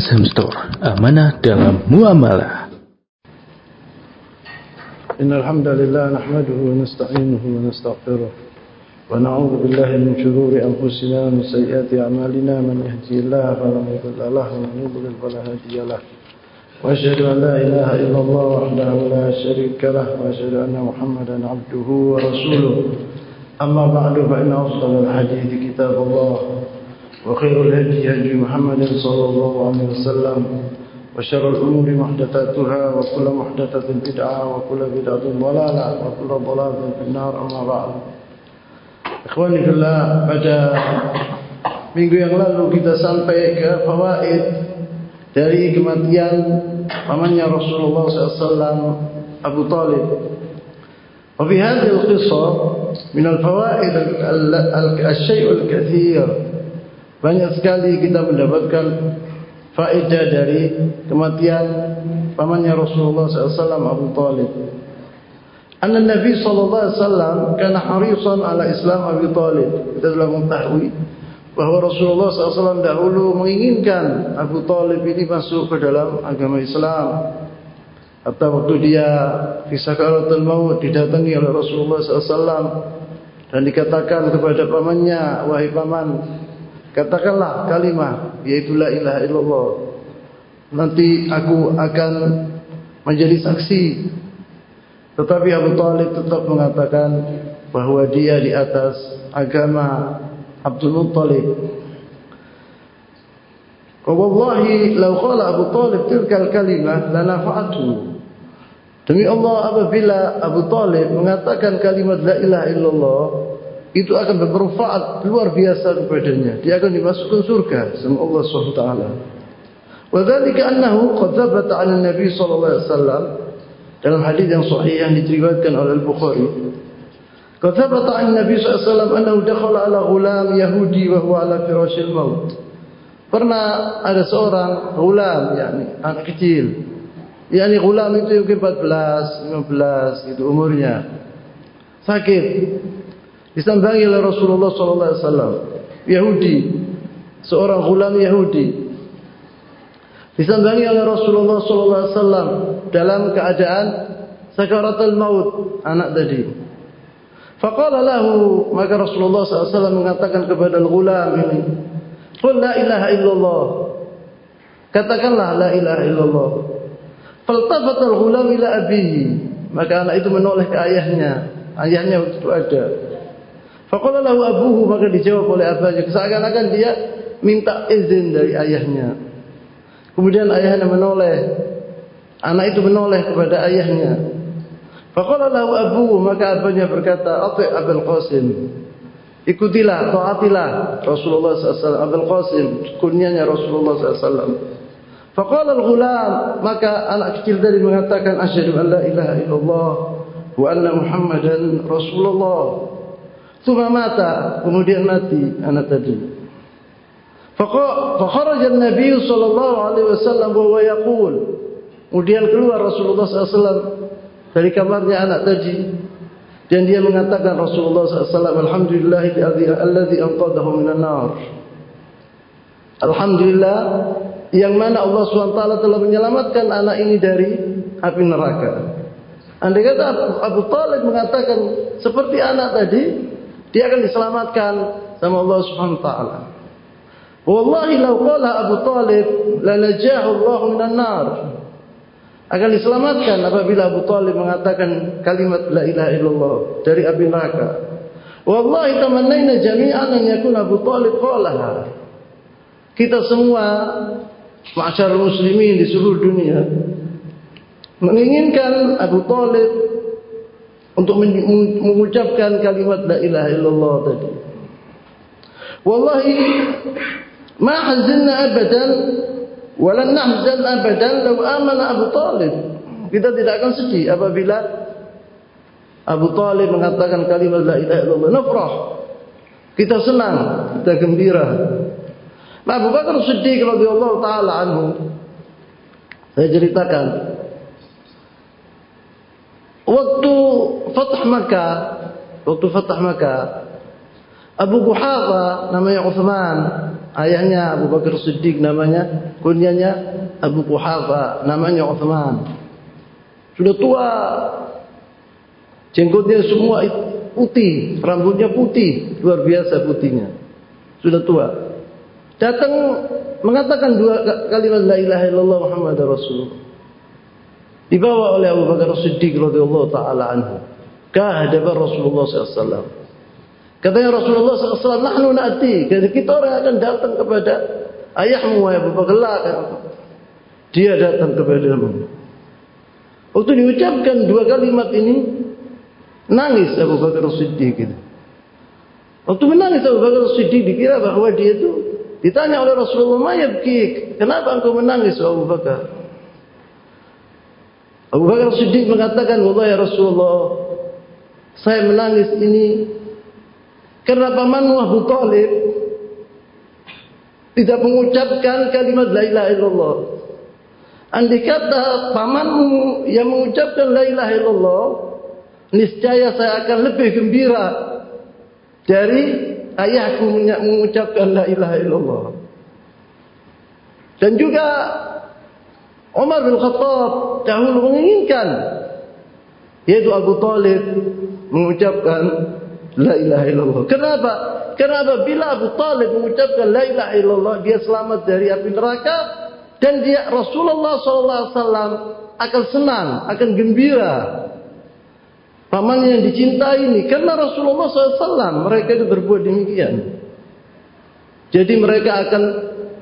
Azam Store, amanah dalam muamalah. إن الحمد لله نحمده ونستعينه ونستغفره ونعوذ بالله من شرور أنفسنا ومن سيئات أعمالنا من يهدي الله فلا مضل له ومن يضلل فلا هادي له وأشهد أن لا إله إلا الله وحده لا شريك له وأشهد أن محمدا عبده ورسوله أما بعد فإن أفضل الحديث كتاب الله وخير الهدي هدي محمد صلى الله عليه وسلم وشر الأمور محدثاتها وكل محدثة بدعة وكل بدعة ضلالة وكل ضلالة في النار أما بعد إخواني في الله pada minggu yang lalu kita sampai ke fawaid dari kematian pamannya Rasulullah SAW Abu Talib وفي هذه القصة من الفوائد الشيء الكثير banyak sekali kita mendapatkan faedah dari kematian pamannya Rasulullah SAW Abu Talib. Anna Nabi SAW kana harisan ala Islam Abu Talib. Kita telah mengetahui bahawa Rasulullah SAW dahulu menginginkan Abu Talib ini masuk ke dalam agama Islam. Atau waktu dia fisakaratul maut didatangi oleh Rasulullah SAW dan dikatakan kepada pamannya, wahai paman, katakanlah kalimah yaitu la ilaha illallah. Nanti aku akan menjadi saksi. Tetapi Abu Talib tetap mengatakan bahawa dia di atas agama Abdul Muttalib. Wallahi law qala Abu Talib tilka kalimah la nafa'atu. Demi Allah apabila Abu Talib mengatakan kalimat la ilaha illallah itu akan bermanfaat luar biasa kepadanya. Dia akan dimasukkan surga sama Allah SWT. Wadhalika annahu qad thabata 'ala Nabi sallallahu alaihi wasallam dalam hadis yang sahih yang diriwayatkan oleh Al-Bukhari. Qad thabata 'ala Nabi sallallahu alaihi wasallam annahu dakhala 'ala ghulam Yahudi wa huwa 'ala firashil maut. Pernah ada seorang ghulam yakni anak kecil. yakni ghulam itu mungkin 14, 15 itu umurnya. Sakit disambangi oleh Rasulullah sallallahu alaihi wasallam. Yahudi. Seorang ghulam Yahudi. Disambangi oleh Rasulullah sallallahu alaihi wasallam dalam keadaan sakaratul maut anak tadi. Faqala lahu maka Rasulullah sallallahu alaihi wasallam mengatakan kepada ghulam ini qul la ilaha illallah. Katakanlah la ilaha illallah. Faltafata al-ghulam ila abihi. Maka anak itu menoleh ke ayahnya. Ayahnya itu ada Faqala lahu abuhu maka dijawab oleh abahnya seakan-akan dia minta izin dari ayahnya. Kemudian ayahnya menoleh. Anak itu menoleh kepada ayahnya. Faqala lahu abuhu maka abahnya berkata, "Ati Abul Qasim." Ikutilah, taatilah Rasulullah SAW. Abul Qasim, kunyanya Rasulullah SAW. Faqala al-ghulam, maka anak kecil tadi mengatakan, "Asyhadu an la ilaha illallah wa anna Muhammadan Rasulullah." Thumma mata, kemudian mati anak tadi. Fakharaja Nabi sallallahu alaihi wasallam wa yaqul. Kemudian keluar Rasulullah SAW dari kamarnya anak tadi dan dia mengatakan Rasulullah SAW Alhamdulillah alladhi anqadahu minan nar. Alhamdulillah yang mana Allah SWT telah menyelamatkan anak ini dari api neraka. Andai kata Abu Talib mengatakan seperti anak tadi, dia akan diselamatkan sama Allah Subhanahu wa taala. Wallahi law qala Abu Talib la najahu Allah minan nar. Akan diselamatkan apabila Abu Talib mengatakan kalimat la ilaha illallah dari api neraka. Wallahi tamannaina jami'an an yakun Abu Talib qalaha. Kita semua masyarakat muslimin di seluruh dunia menginginkan Abu Talib untuk mengucapkan kalimat la ilaha illallah tadi. Wallahi ma hazanna abadan wa lan nahzan abadan law amana Abu Talib. Kita tidak akan sedih apabila Abu Talib mengatakan kalimat la ilaha illallah. Nafrah. Kita senang, kita gembira. Nah, Abu Bakar Siddiq radhiyallahu taala anhu saya ceritakan waktu Fatah Makkah, waktu Fatah Makkah, Abu Quhafa namanya Uthman ayahnya Abu Bakar Siddiq namanya kunyanya Abu Quhafa namanya Uthman. Sudah tua. Jenggotnya semua putih rambutnya putih luar biasa putihnya. Sudah tua. Datang mengatakan dua kalimat la ilaha illallah Muhammad Rasulullah dibawa oleh Abu Bakar Siddiq radhiyallahu taala anhu ke hadapan Rasulullah SAW. Katanya Rasulullah SAW, nahnu na'ti. Kita orang akan datang kepada ayahmu, Abu Bakar. Dia datang kepadamu. Waktu diucapkan dua kalimat ini, nangis Abu Bakar Siddiq. Gitu. Waktu menangis Abu Bakar Siddiq, dikira bahawa dia itu ditanya oleh Rasulullah, Mayabkik, kenapa engkau menangis Abu Bakar? Abu Bakar Siddiq mengatakan, Wallah ya Rasulullah, saya menangis ini karena pamanmu Abu Talib tidak mengucapkan kalimat la ilaha illallah. Andai kata pamanmu yang mengucapkan la ilaha illallah, niscaya saya akan lebih gembira dari ayahku mengucapkan la ilaha illallah. Dan juga Umar bin Khattab dahulu menginginkan yaitu Abu Talib mengucapkan la ilaha illallah. Kenapa? Kenapa bila Abu Talib mengucapkan la ilaha illallah dia selamat dari api neraka dan dia Rasulullah wasallam akan senang, akan gembira. Pamannya yang dicintai ini karena Rasulullah SAW mereka itu berbuat demikian. Jadi mereka akan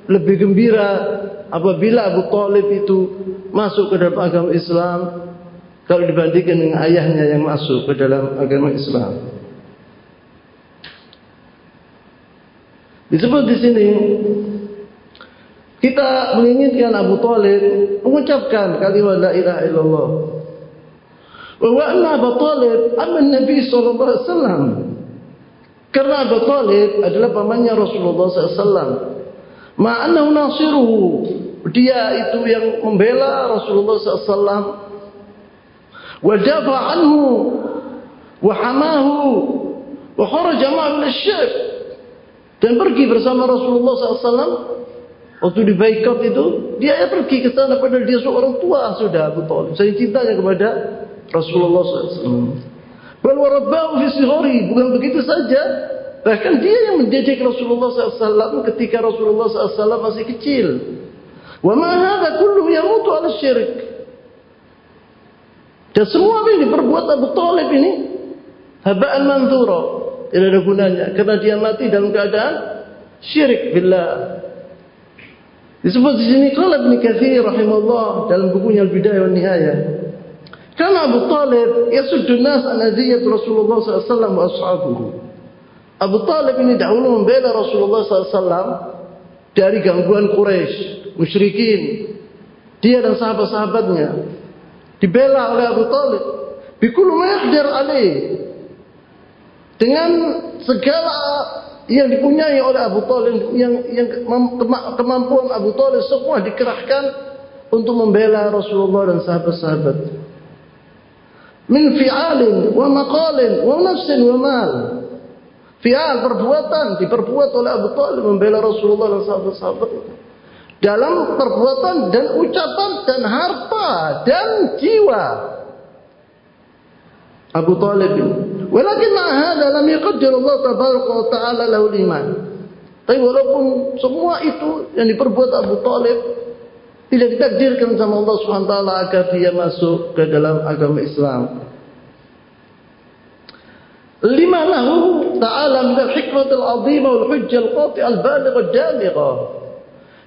lebih gembira apabila Abu Talib itu masuk ke dalam agama Islam kalau dibandingkan dengan ayahnya yang masuk ke dalam agama Islam. Disebut di sini kita menginginkan Abu Talib mengucapkan kalimat la ilaha illallah. Wa anna Abu Talib aman Nabi sallallahu alaihi wasallam. Karena Abu Talib adalah pamannya Rasulullah SAW. Ma'ana unasiruhu. Dia itu yang membela Rasulullah SAW. Wadafa'anhu. Wahamahu. Wahara jama'ah bin syib. Dan pergi bersama Rasulullah SAW. Waktu di baikot itu. Dia pergi ke sana. Padahal dia seorang tua sudah. Abu Talib. Saya cintanya kepada Rasulullah SAW. Bal warabbahu fi sihori. Bukan begitu saja bahkan dia yang mendidik Rasulullah SAW ketika Rasulullah SAW masih kecil wa ma hadha kullu yamutu ala syirik dan semua yang diperbuat Abu Talib ini haba'an manthura. Tidak ada gunanya. Karena dia mati dalam keadaan syirik billah. Disebut di sini kalau Ibn Kathir rahimahullah dalam bukunya Al-Bidayah wa Nihayah. Karena Abu Talib yasuddu nas an aziyat Rasulullah SAW wa ashabuhu. Abu Talib ini dahulu membela Rasulullah SAW dari gangguan Quraisy, musyrikin. Dia dan sahabat-sahabatnya dibela oleh Abu Talib. Bikul mayakdir alaih dengan segala yang dipunyai oleh Abu Talib yang yang kemampuan Abu Talib semua dikerahkan untuk membela Rasulullah dan sahabat-sahabat. Min fi'alin wa maqalin wa nafsin wa mal fi'al perbuatan diperbuat oleh Abu Talib membela Rasulullah dan sahabat-sahabat dalam perbuatan dan ucapan dan harta dan jiwa. Abu Talib. Walakin hada lam yaqdir Allah taala lahu iman tapi walaupun semua itu yang diperbuat Abu Talib tidak ditakdirkan sama Allah taala agar dia masuk ke dalam agama Islam lima lahu ta'ala min al-hikmah al-'azimah wal-hujjah al-qati'ah al-balighah al-jamighah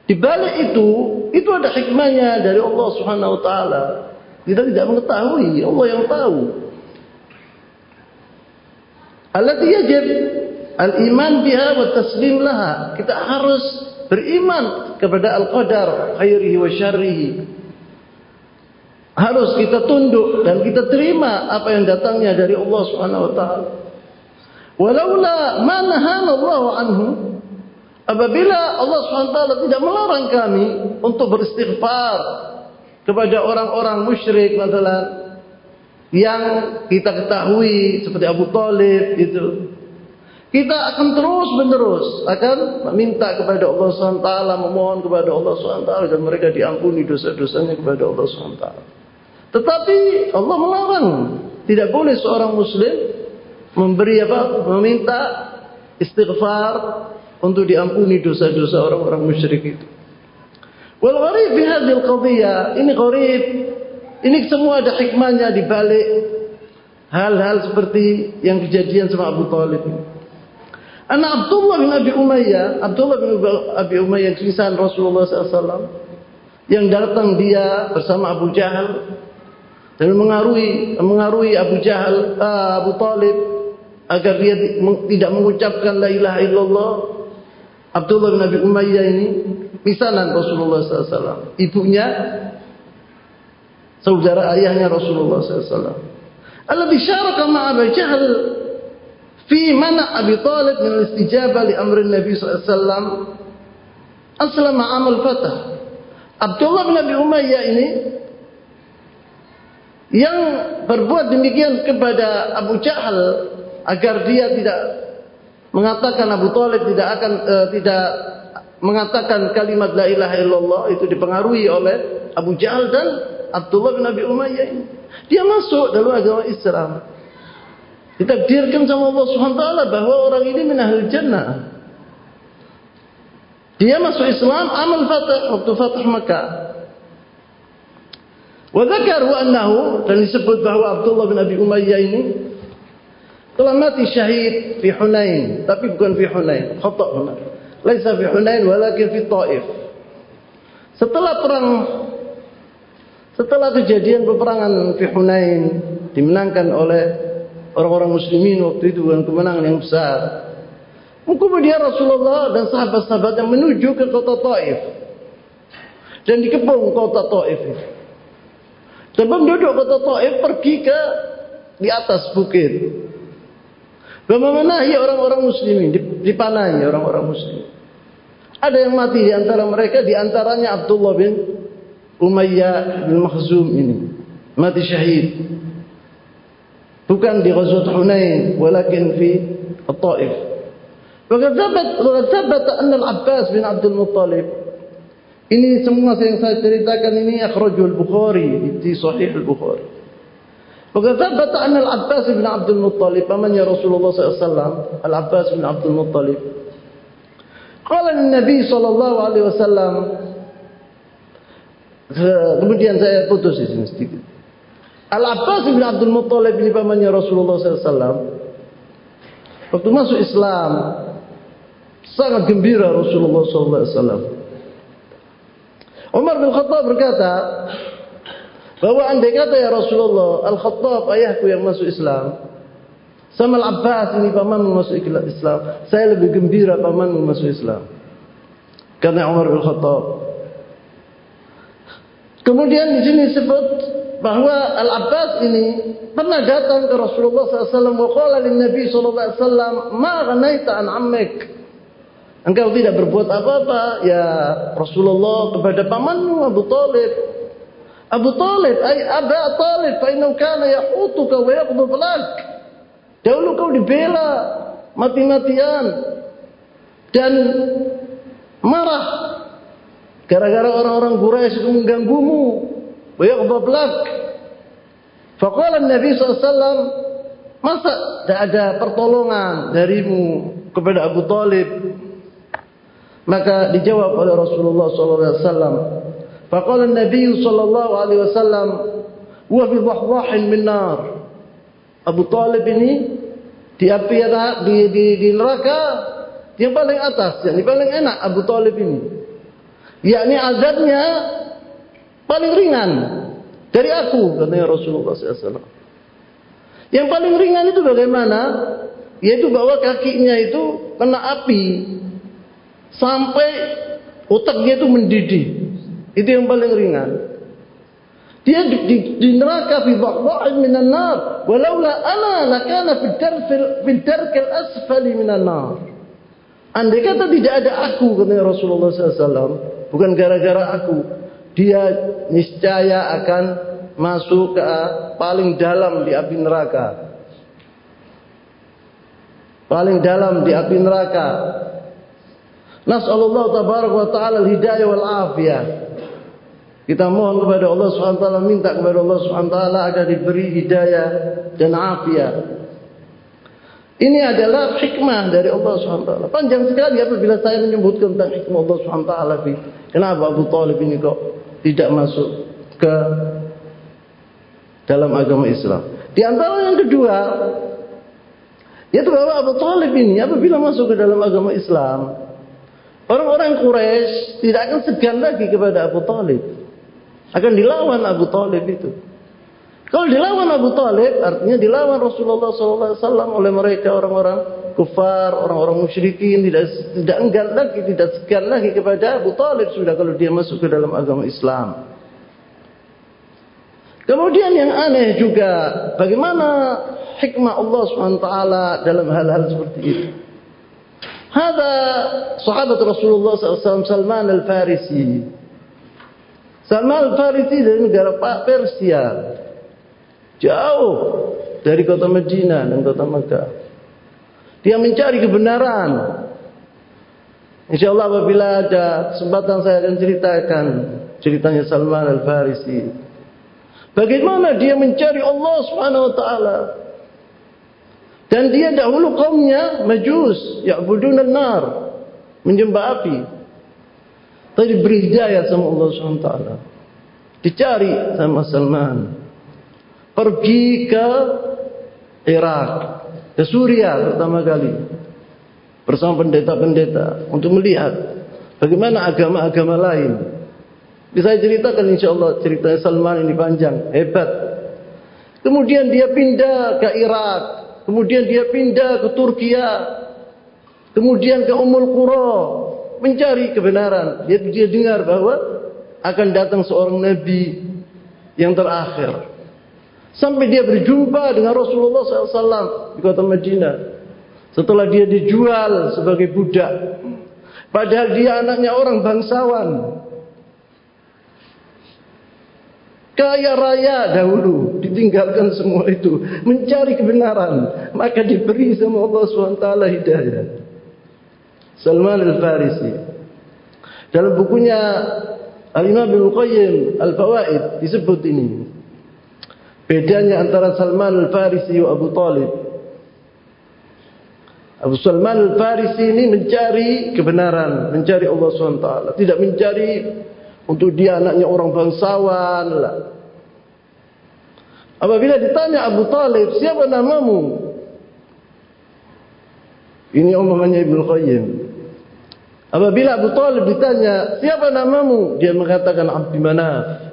Di balik itu, itu ada hikmahnya dari Allah Subhanahu wa taala. Kita tidak mengetahui, Allah yang tahu. Allati yajib al-iman biha wa taslim laha. Kita harus beriman kepada al-qadar khairihi wa syarrihi. Harus kita tunduk dan kita terima apa yang datangnya dari Allah Subhanahu wa taala. Walaula ma nahana Allah anhu Apabila Allah SWT tidak melarang kami untuk beristighfar kepada orang-orang musyrik yang kita ketahui seperti Abu Talib itu Kita akan terus menerus akan meminta kepada Allah SWT, memohon kepada Allah SWT agar mereka diampuni dosa-dosanya kepada Allah SWT. Tetapi Allah melarang. Tidak boleh seorang muslim memberi apa? Meminta istighfar untuk diampuni dosa-dosa orang-orang musyrik itu. Wal gharib fi hadhihi al-qadhiyah, ini gharib. Ini semua ada hikmahnya di balik hal-hal seperti yang kejadian sama Abu Talib. Anak Abdullah bin Abi Umayyah, Abdullah bin Abi Umayyah kisah Rasulullah SAW yang datang dia bersama Abu Jahal dan mengaruhi mengaruhi Abu Jahal, uh, Abu Talib agar dia tidak mengucapkan la ilaha illallah. Abdullah bin Abi Umayyah ini misalan Rasulullah SAW. Ibunya, saudara ayahnya Rasulullah SAW. Alladhi syaraka ma'a Jahal fi mana Abi Talib min al-istijabah li amri Nabi SAW aslama amal fatah. Abdullah bin Abi Umayyah ini yang berbuat demikian kepada Abu Jahal agar dia tidak mengatakan Abu Talib tidak akan uh, tidak mengatakan kalimat la ilaha illallah itu dipengaruhi oleh Abu Jahal dan Abdullah bin Abi Umayyah ini. Dia masuk dalam agama Islam. Ditakdirkan sama Allah SWT bahawa orang ini minahil jannah. Dia masuk Islam amal fatah waktu fatah Makkah. Wa dzakaru annahu dan disebut bahawa Abdullah bin Abi Umayyah ini telah mati syahid fi Hunain, tapi bukan fi Hunain, khata' benar. Laisa fi Hunain walakin fi Taif. Setelah perang setelah kejadian peperangan fi Hunain dimenangkan oleh orang-orang muslimin waktu itu dengan kemenangan yang besar. Kemudian Rasulullah dan sahabat-sahabat yang menuju ke kota Taif. Dan dikepung kota Taif itu. Sebelum duduk kota Taif pergi ke di atas bukit. Bagaimana ya orang-orang muslimin dipanai orang-orang muslim. Ada yang mati di antara mereka di antaranya Abdullah bin Umayyah bin Makhzum ini mati syahid. Bukan di Ghazwat Hunain, walakin fi At-Taif. Waqad thabat waqad thabat anna Al-Abbas bin Abdul Muttalib ini semua yang saya ceritakan ini akhrajul Bukhari di Sahih Al-Bukhari. Waqad thabat anna Al-Abbas bin Abdul Muttalib pamannya Rasulullah SAW Al-Abbas bin Abdul Muttalib Qala Nabi sallallahu alaihi wasallam kemudian saya putus di sini sedikit. Al-Abbas bin Abdul Muttalib ini pamannya Rasulullah SAW. Waktu masuk Islam, sangat gembira Rasulullah SAW. Umar bin Khattab berkata, bahwa andai kata ya Rasulullah, Al-Khattab ayahku yang masuk Islam, sama Al-Abbas ini pamanmu masuk Islam, saya lebih gembira pamanmu masuk Islam. Karena Umar bin Khattab. Kemudian di sini disebut bahwa Al-Abbas ini pernah datang ke Rasulullah SAW wa qala lin Nabi wasallam ma ghanaita an ammik engkau tidak berbuat apa-apa ya Rasulullah kepada pamanmu Abu Talib Abu Talib ay Abu Talib fa innahu kana yahutuka wa yaqdhu lak dahulu kau dibela mati-matian dan marah gara-gara orang-orang Quraisy mengganggumu ويغضب لك فقال النبي صلى الله عليه وسلم masa tidak ada pertolongan darimu kepada Abu Talib maka dijawab oleh Rasulullah sallallahu alaihi wasallam faqala an-nabiy sallallahu alaihi wasallam wa fi dhahdahin min nar Abu Talib ini di api di, di, di neraka yang paling atas yang paling enak Abu Talib ini yakni azabnya paling ringan dari aku katanya Rasulullah SAW. Yang paling ringan itu bagaimana? Yaitu bahwa kakinya itu kena api sampai otaknya itu mendidih. Itu yang paling ringan. Dia di, di, di neraka fi dha'dha'in minan nar walaula ana lakana fi darkil asfali minan nar. Andai kata tidak ada aku katanya Rasulullah SAW, bukan gara-gara aku, dia niscaya akan masuk ke paling dalam di api neraka. paling dalam di api neraka. Nas'alullah tabaraka wa ta'ala al-hidayah wal afiyah. Kita mohon kepada Allah SWT, minta kepada Allah SWT agar diberi hidayah dan afiat. Ini adalah hikmah dari Allah SWT. Panjang sekali apabila saya menyebutkan tentang hikmah Allah SWT. Kenapa Abu Talib ini kok tidak masuk ke dalam agama Islam? Di antara yang kedua, yaitu bahwa Abu Talib ini apabila masuk ke dalam agama Islam, orang-orang Quraisy tidak akan segan lagi kepada Abu Talib. Akan dilawan Abu Talib itu. Kalau dilawan Abu Talib, artinya dilawan Rasulullah SAW oleh mereka orang-orang kufar, orang-orang musyrikin, tidak tidak enggan lagi, tidak segan lagi kepada Abu Talib sudah kalau dia masuk ke dalam agama Islam. Kemudian yang aneh juga, bagaimana hikmah Allah SWT dalam hal-hal seperti itu. Hada sahabat Rasulullah SAW Salman Al-Farisi. Salman Al-Farisi dari negara Persia. Jauh dari kota Medina dan kota Mekah. Dia mencari kebenaran. Insya Allah apabila ada kesempatan saya akan ceritakan ceritanya Salman Al-Farisi. Bagaimana dia mencari Allah Subhanahu Wa Taala. Dan dia dahulu kaumnya majus, ya'budun an-nar, menyembah api. Tapi diberi hidayah sama Allah SWT. Dicari sama Salman. Pergi ke Irak. Ke Suria pertama kali. Bersama pendeta-pendeta. Untuk melihat. Bagaimana agama-agama lain. Bisa ceritakan insya Allah ceritanya Salman ini panjang. Hebat. Kemudian dia pindah ke Irak. Kemudian dia pindah ke Turkiya. Kemudian ke Umul Qura mencari kebenaran. Dia, dia dengar bahwa akan datang seorang nabi yang terakhir. Sampai dia berjumpa dengan Rasulullah SAW di kota Madinah. Setelah dia dijual sebagai budak. Padahal dia anaknya orang bangsawan. Kaya raya dahulu. Ditinggalkan semua itu. Mencari kebenaran. Maka diberi sama Allah SWT hidayah. Salman Al-Farisi. Dalam bukunya Al-Imam Ibn Qayyim Al-Fawaid disebut ini. Bedanya antara Salman Al-Farisi dan Abu Talib. Abu Salman Al-Farisi ini mencari kebenaran, mencari Allah SWT. Tidak mencari untuk dia anaknya orang bangsawan. Apabila ditanya Abu Talib, siapa namamu? Ini omongannya Ibn Qayyim. Apabila Abu Talib ditanya, siapa namamu? Dia mengatakan Abdi Manaf.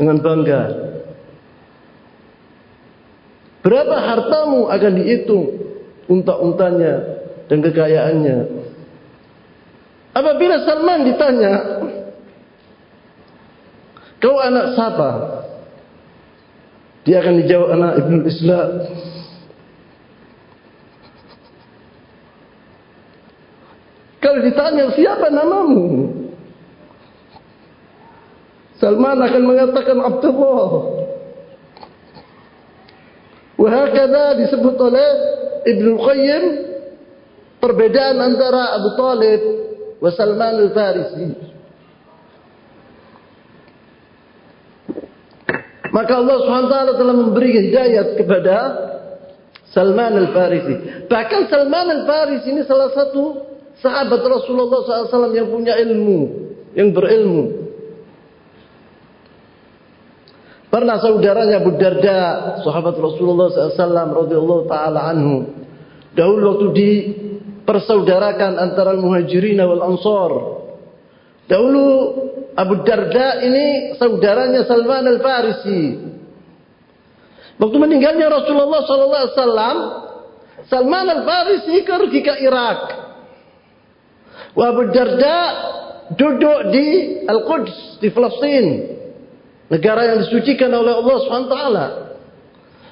Dengan bangga. Berapa hartamu akan dihitung unta-untanya dan kekayaannya. Apabila Salman ditanya, kau anak siapa? Dia akan dijawab anak Ibn Islam. Kalau ditanya siapa namamu? Salman akan mengatakan Abdullah. Wahakada disebut oleh Ibn Qayyim perbedaan antara Abu Talib wa Salman al-Farisi. Maka Allah SWT telah memberi hidayat kepada Salman al-Farisi. Bahkan Salman al-Farisi ini salah satu sahabat Rasulullah SAW yang punya ilmu, yang berilmu. Pernah saudaranya Abu Darda, sahabat Rasulullah SAW radhiyallahu taala anhu, dahulu waktu di persaudarakan antara muhajirin wal ansar. Dahulu Abu Darda ini saudaranya Salman al Farisi. Waktu meninggalnya Rasulullah Wasallam, Salman al Farisi pergi ke Irak. Wa Abu Darda duduk di Al-Quds di Palestin. Negara yang disucikan oleh Allah SWT.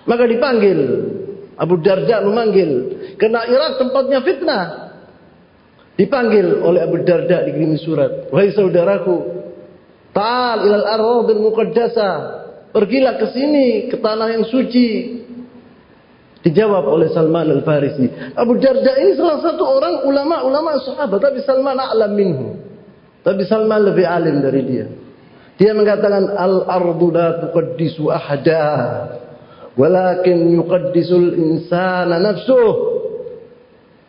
Maka dipanggil. Abu Darda memanggil. Karena Irak tempatnya fitnah. Dipanggil oleh Abu Darda dikirimi surat. Wahai saudaraku. Ta'al ilal arwadil muqaddasa. Pergilah ke sini ke tanah yang suci. Dijawab oleh Salman Al-Farisi. Abu Darda ini salah satu orang ulama-ulama sahabat. Tapi Salman a'lam minhu. Tapi Salman lebih alim dari dia. Dia mengatakan al-ardu la tuqaddisu ahada. Walakin yuqaddisul insana nafsuh.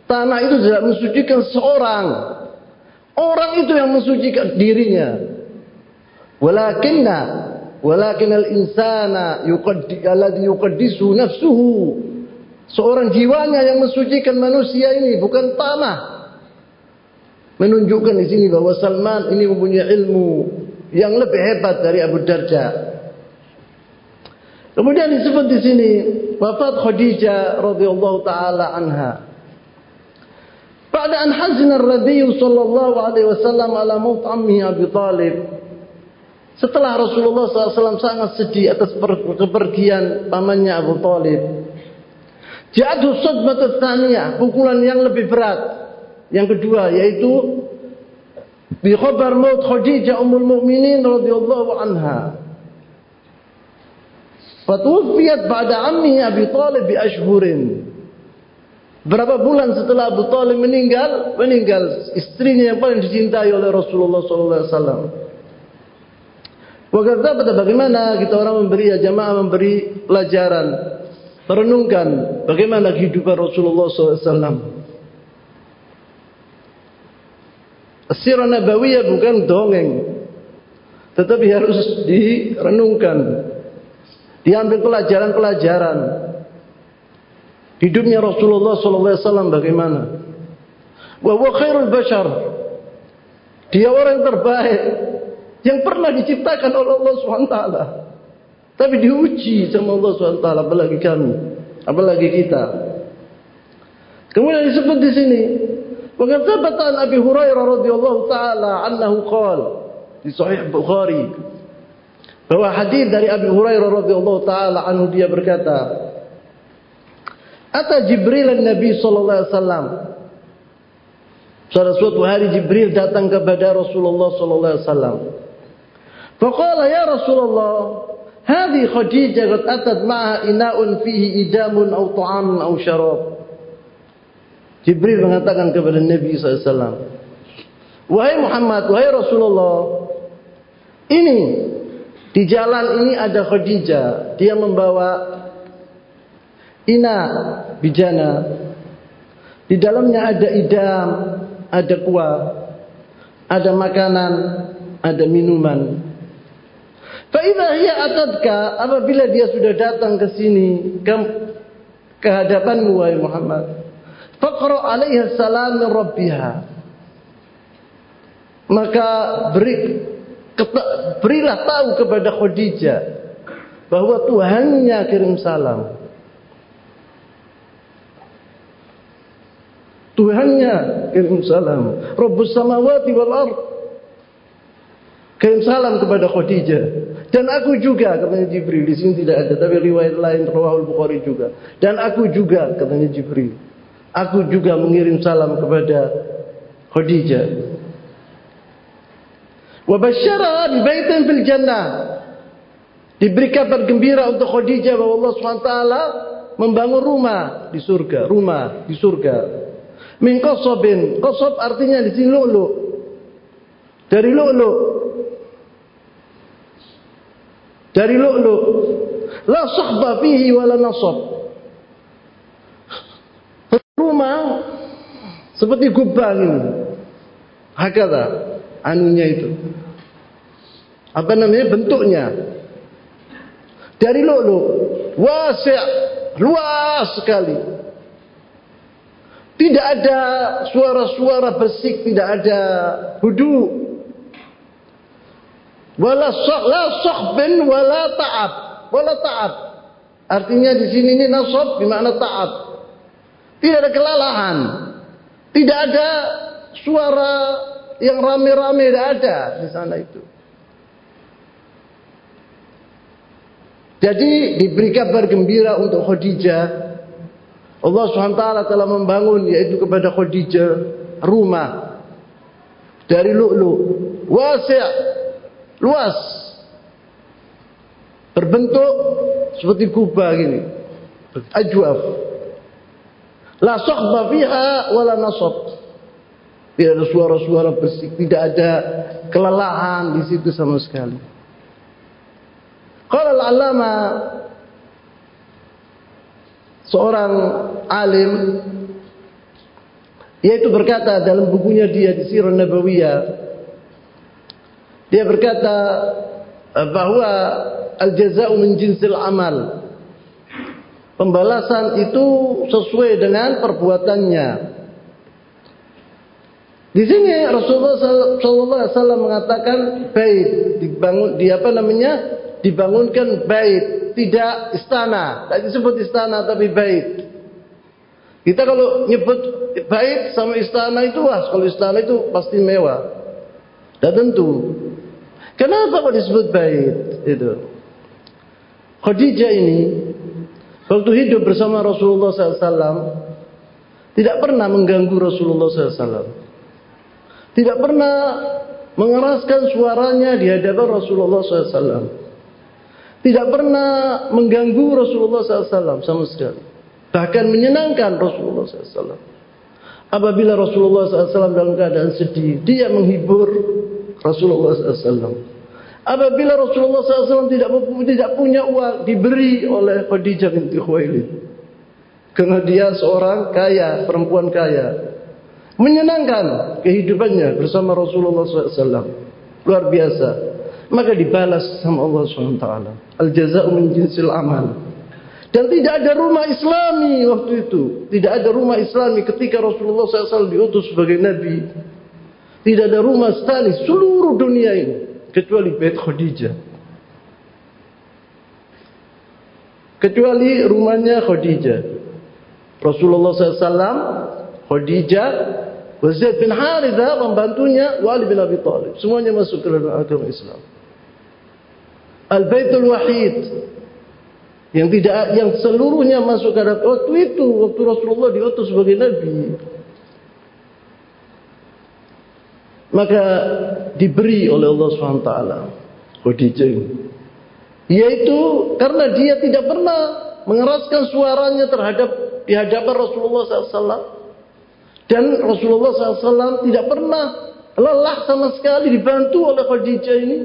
Tanah itu tidak mensucikan seorang. Orang itu yang mensucikan dirinya. Walakinna walakin al-insana yuqaddisu nafsuhu Seorang jiwanya yang mensucikan manusia ini bukan tanah. Menunjukkan di sini bahwa Salman ini mempunyai ilmu yang lebih hebat dari Abu Darda. Kemudian disebut di sini wafat Khadijah radhiyallahu taala anha. Pada an hazina Nabi sallallahu alaihi wasallam ala maut ammi Abi Talib. Setelah Rasulullah SAW sangat sedih atas kepergian pamannya Abu Talib. Jatuh sadmat tsaniyah, pukulan yang lebih berat. Yang kedua yaitu bi khabar maut Khadijah ummul mukminin radhiyallahu anha. Fatuwfiyat ba'da ammi Abi Talib bi ashhurin. Berapa bulan setelah Abu Talib meninggal, meninggal istrinya yang paling dicintai oleh Rasulullah sallallahu alaihi wasallam. Bagaimana kita orang memberi ya jamaah memberi pelajaran Merenungkan bagaimana kehidupan Rasulullah SAW. Sirah Nabawiyah bukan dongeng. Tetapi harus direnungkan. Diambil pelajaran-pelajaran. Hidupnya Rasulullah SAW bagaimana. Wa khairul bashar. Dia orang terbaik. Yang pernah diciptakan oleh Allah SWT. Tapi diuji sama Allah SWT apalagi kami, apalagi kita. Kemudian disebut di sini, Wa thabata Abi Hurairah radhiyallahu taala annahu qala di Sahih Bukhari bahwa hadis dari Abi Hurairah radhiyallahu taala anhu dia berkata Ata Jibril an-Nabi sallallahu alaihi wasallam Pada suatu hari Jibril datang kepada Rasulullah sallallahu alaihi wasallam. Faqala ya Rasulullah Hadi Khadijah qad atat ma'a ina'un fihi idamun aw ta'amun aw syarab. Jibril mengatakan kepada Nabi SAW. Wahai Muhammad, wahai Rasulullah. Ini, di jalan ini ada Khadijah. Dia membawa ina, bijana. Di dalamnya ada idam, ada kuah, ada makanan, ada minuman. Faidah ia atadka apabila dia sudah datang ke sini ke, ke hadapanmu wahai Muhammad. Faqra alaiha salam min rabbiha. Maka beri berilah tahu kepada Khadijah bahwa Tuhannya kirim salam. Tuhannya kirim salam. Rabbus samawati wal ard. Kirim salam kepada Khadijah. Dan aku juga katanya Jibril di sini tidak ada tapi riwayat lain Rawahul Bukhari juga. Dan aku juga katanya Jibril. Aku juga mengirim salam kepada Khadijah. Wa basyara bi baitin fil jannah. Diberi kabar gembira untuk Khadijah bahwa Allah SWT membangun rumah di surga, rumah di surga. Min qasabin, qasab artinya di sini lu'lu'. Dari lu'lu' dari lu'lu' la sakhba fihi wala nasab. Rumah seperti gubang ini. Hakata anunya itu. Apa namanya? Bentuknya. Dari lu'lu' wasi' luas sekali. Tidak ada suara-suara bersik tidak ada hudu wala la sahbin wala ta'ab. Wala ta'ab. Artinya di sini ini nasab bermakna ta'ab. Tidak ada kelalahan tidak ada suara yang rame-rame tidak ada di sana itu. Jadi diberi kabar gembira untuk Khadijah. Allah SWT telah membangun yaitu kepada Khadijah rumah. Dari lu'lu wasi' luas berbentuk seperti kubah gini ajwaf La sokhba fiha wala nasab. Tidak ada suara-suara bersih, tidak ada kelelahan di situ sama sekali. Kalau al-alama seorang alim yaitu berkata dalam bukunya dia di Sirah Nabawiyah dia berkata bahwa al-jaza'u min jinsil amal pembalasan itu sesuai dengan perbuatannya di sini Rasulullah wasallam mengatakan bait dibangun di apa namanya? dibangunkan bait, tidak istana. Tak disebut istana tapi bait. Kita kalau nyebut bait sama istana itu wah, kalau istana itu pasti mewah. Dan tentu. Kenapa kok disebut bait itu? Khadijah ini waktu hidup bersama Rasulullah SAW tidak pernah mengganggu Rasulullah SAW tidak pernah mengeraskan suaranya di hadapan Rasulullah SAW. Tidak pernah mengganggu Rasulullah SAW sama sekali. Bahkan menyenangkan Rasulullah SAW. Apabila Rasulullah SAW dalam keadaan sedih, dia menghibur Rasulullah SAW. Apabila Rasulullah SAW tidak tidak punya uang, diberi oleh Khadijah binti Khuwailid. Karena dia seorang kaya, perempuan kaya menyenangkan kehidupannya bersama Rasulullah SAW. Luar biasa. Maka dibalas sama Allah SWT. Al-jaza'u min jinsil amal. Dan tidak ada rumah islami waktu itu. Tidak ada rumah islami ketika Rasulullah SAW diutus sebagai Nabi. Tidak ada rumah islami seluruh dunia ini. Kecuali Bait Khadijah. Kecuali rumahnya Khadijah. Rasulullah SAW, Khadijah, Zaid bin Haritha membantunya Wali bin Abi Talib. Semuanya masuk ke dalam agama Islam. Al-Baitul Wahid yang tidak yang seluruhnya masuk ke dalam waktu itu waktu Rasulullah diutus sebagai nabi maka diberi oleh Allah SWT Khadijah yaitu karena dia tidak pernah mengeraskan suaranya terhadap di hadapan Rasulullah SAW dan Rasulullah SAW tidak pernah lelah sama sekali dibantu oleh Khadijah ini.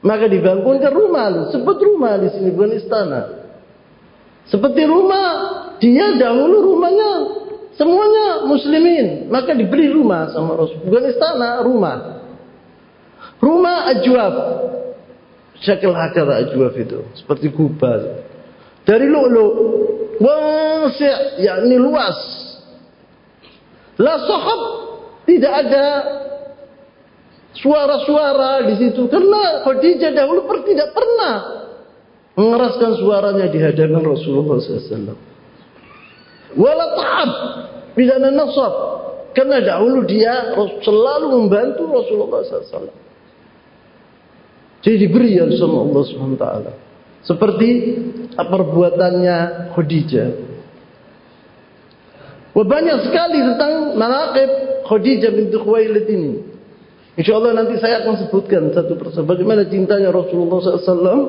Maka dibangunkan rumah, sebut rumah di sini bukan istana. Seperti rumah, dia dahulu rumahnya semuanya muslimin, maka diberi rumah sama Rasul. Bukan istana, rumah. Rumah ajwab. Syakil hakar ajwab itu, seperti kubah. Dari lu'lu' wasi' yakni luas La sahab tidak ada suara-suara di situ karena Khadijah dahulu tidak pernah mengeraskan suaranya di hadapan Rasulullah SAW. Wala ta'ab bila nasab karena dahulu dia selalu membantu Rasulullah SAW. Jadi diberi yang sama Allah SWT. Seperti perbuatannya Khadijah. Wah banyak sekali tentang manaqib Khadijah binti Khuwailid ini. InsyaAllah nanti saya akan sebutkan satu persatu. Bagaimana cintanya Rasulullah SAW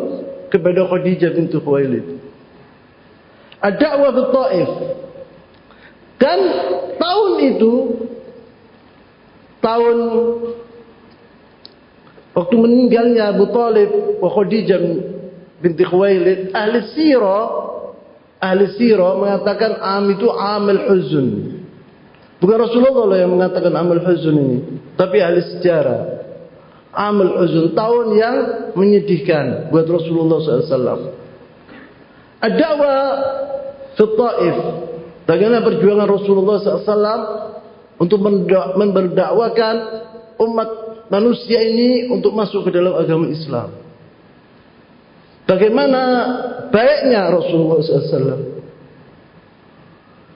kepada Khadijah binti Khuwailid. Ad-da'wah Taif. Dan tahun itu, tahun waktu meninggalnya Abu Talib wa Khadijah binti Khuwailid, ahli sirah ahli sirah mengatakan am itu amal huzun. Bukan Rasulullah yang mengatakan amal huzun ini, tapi ahli sejarah. Amal huzun tahun yang menyedihkan buat Rasulullah SAW. Ad-da'wah fi Taif. Bagaimana perjuangan Rasulullah SAW untuk mendakwakan umat manusia ini untuk masuk ke dalam agama Islam. Bagaimana baiknya Rasulullah SAW.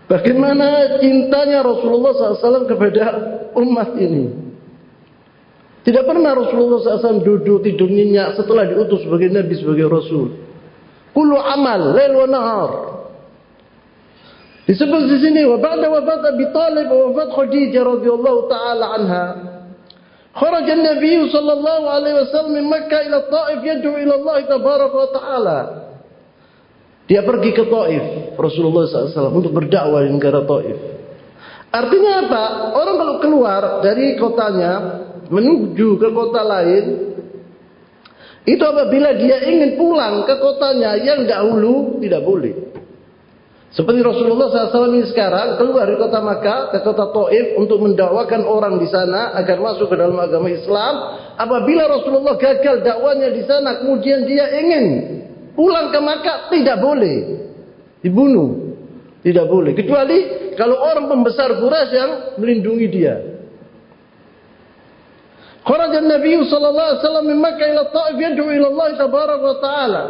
Bagaimana cintanya Rasulullah SAW kepada umat ini. Tidak pernah Rasulullah SAW duduk tidur nyenyak setelah diutus sebagai Nabi sebagai Rasul. Kulu amal, lail wa nahar. Disebut di sini, wa ba'da wafat Abi Talib wa wafat Khadijah radhiyallahu taala anha. خرج النبي صلى الله عليه وسلم من مكة إلى الطائف يدعو إلى الله تبارك وتعالى Dia pergi ke Taif, Rasulullah SAW untuk berdakwah di negara Taif. Artinya apa? Orang kalau keluar dari kotanya menuju ke kota lain, itu apabila dia ingin pulang ke kotanya yang dahulu tidak boleh. Seperti Rasulullah SAW ini sekarang keluar dari kota Makkah ke kota Taif untuk mendakwakan orang di sana agar masuk ke dalam agama Islam. Apabila Rasulullah gagal dakwanya di sana, kemudian dia ingin pulang ke Makkah tidak boleh. Dibunuh. Tidak boleh. Kecuali kalau orang pembesar Quraisy yang melindungi dia. Kharaja Nabi sallallahu alaihi wasallam min Makkah ila Taif yad'u ila Allah tabarak wa ta'ala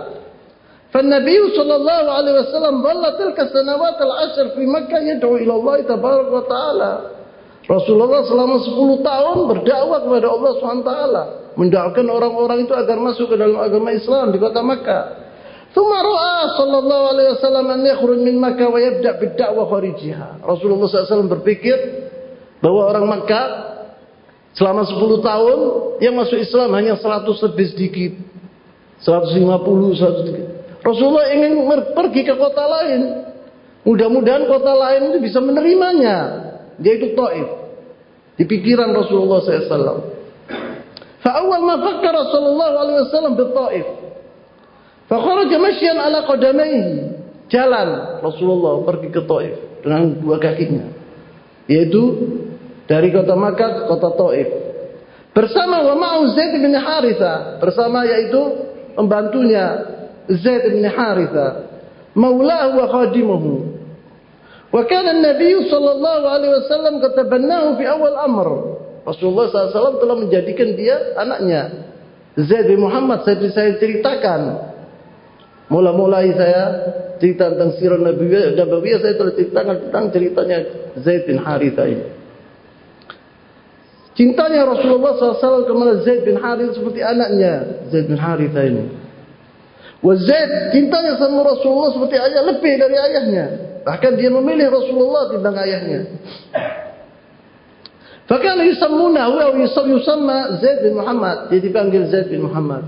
فالنبي صلى الله عليه وسلم ظل تلك السنوات العشر في مكة يدعو إلى الله تبارك وتعالى Rasulullah selama 10 tahun berdakwah kepada Allah SWT mendakwakan orang-orang itu agar masuk ke dalam agama Islam di kota Makkah ثم رأى صلى الله عليه وسلم أن يخرج من مكة ويبدأ بالدعوة خارجها Rasulullah SAW berpikir bahwa orang Makkah selama 10 tahun yang masuk Islam hanya 100 lebih sedikit 150 100 sedikit Rasulullah ingin pergi ke kota lain. Mudah-mudahan kota lain itu bisa menerimanya. Yaitu Taif. Di pikiran Rasulullah SAW. Fa'awal ma fakkara sallallahu alaihi di Taif. Fakharaja masyian ala qadamaihi. Jalan Rasulullah pergi ke Taif dengan dua kakinya. Yaitu dari kota Makkah ke kota Taif. Bersama wa ma'u Zaid bin Haritha, bersama yaitu pembantunya Zaid bin Haritha, maulahu wa khadimuhu. Wa kana an-nabiy sallallahu alaihi wasallam katabannahu fi awal amr. Rasulullah SAW telah menjadikan dia anaknya. Zaid bin Muhammad saya saya ceritakan Mula-mulai saya cerita tentang sirah Nabi Nabawiyah saya telah ceritakan tentang ceritanya Zaid bin Haritha ini. Cintanya Rasulullah SAW kepada Zaid bin Haritha seperti anaknya Zaid bin Haritha ini. Wa Zaid cintanya sama Rasulullah seperti ayah lebih dari ayahnya. Bahkan dia memilih Rasulullah timbang ayahnya. Fakana yusammunahu atau yusamma Zaid bin Muhammad. Dia dipanggil Zaid bin Muhammad.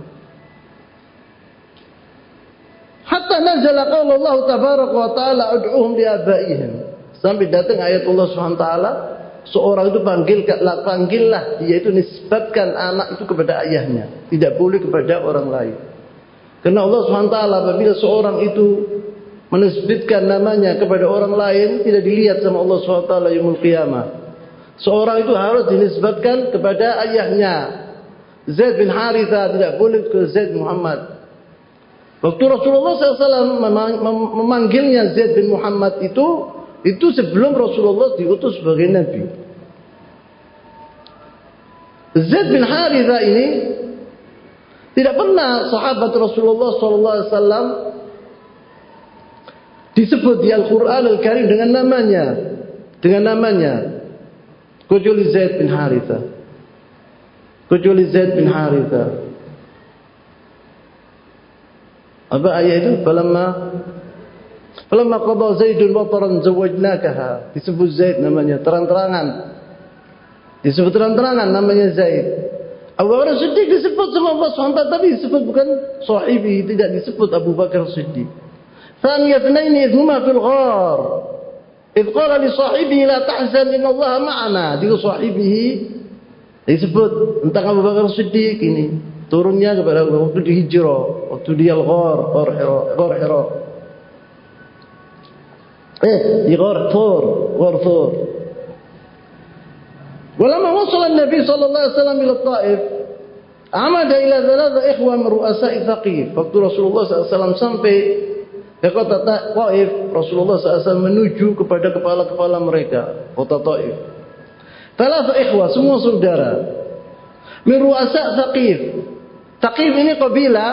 Hatta nazala qaul Allah tabaraka wa taala ud'uhum li abaihim. Sampai datang ayat Allah taala seorang itu panggil panggillah dia itu nisbatkan anak itu kepada ayahnya, tidak boleh kepada orang lain. Karena Allah taala apabila seorang itu menisbatkan namanya kepada orang lain tidak dilihat sama Allah taala yaumul qiyamah. Seorang itu harus dinisbatkan kepada ayahnya. Zaid bin Haritha tidak boleh ke Zaid Muhammad. Waktu Rasulullah SAW memanggilnya Zaid bin Muhammad itu, itu sebelum Rasulullah diutus sebagai Nabi. Zaid bin Haritha ini tidak pernah sahabat Rasulullah SAW disebut di Al-Quran Al-Karim dengan namanya. Dengan namanya. Kecuali Zaid bin Haritha. Kecuali Zaid bin Haritha. Apa ayat itu? Falamma Falamma qada Zaidun wataran zawajnakaha. Disebut Zaid namanya terang-terangan. Disebut terang-terangan namanya Zaid. Abu Bakar Siddiq disebut sama Allah SWT tapi disebut bukan sahibi, tidak disebut Abu Bakar Siddiq. Thaniya thnaini idhuma fil ghar. Idh qala li sahibihi la tahzan inna Allah ma'ana. Dia sahibihi disebut tentang Abu Bakar Siddiq ini turunnya kepada waktu di hijrah, waktu di al-ghar, ghar ghar hira. Eh, di ghar thur, ghar thur. ولما وصل النبي صلى الله عليه وسلم إلى الطائف عمد إلى ثلاثة إخوة من رؤساء ثقيف waktu Rasulullah SAW sampai ke kota Taif Rasulullah SAW menuju kepada kepala-kepala mereka kota Taif Thalatha ikhwah semua saudara min ru'asa Thaqif Taqif ini kabilah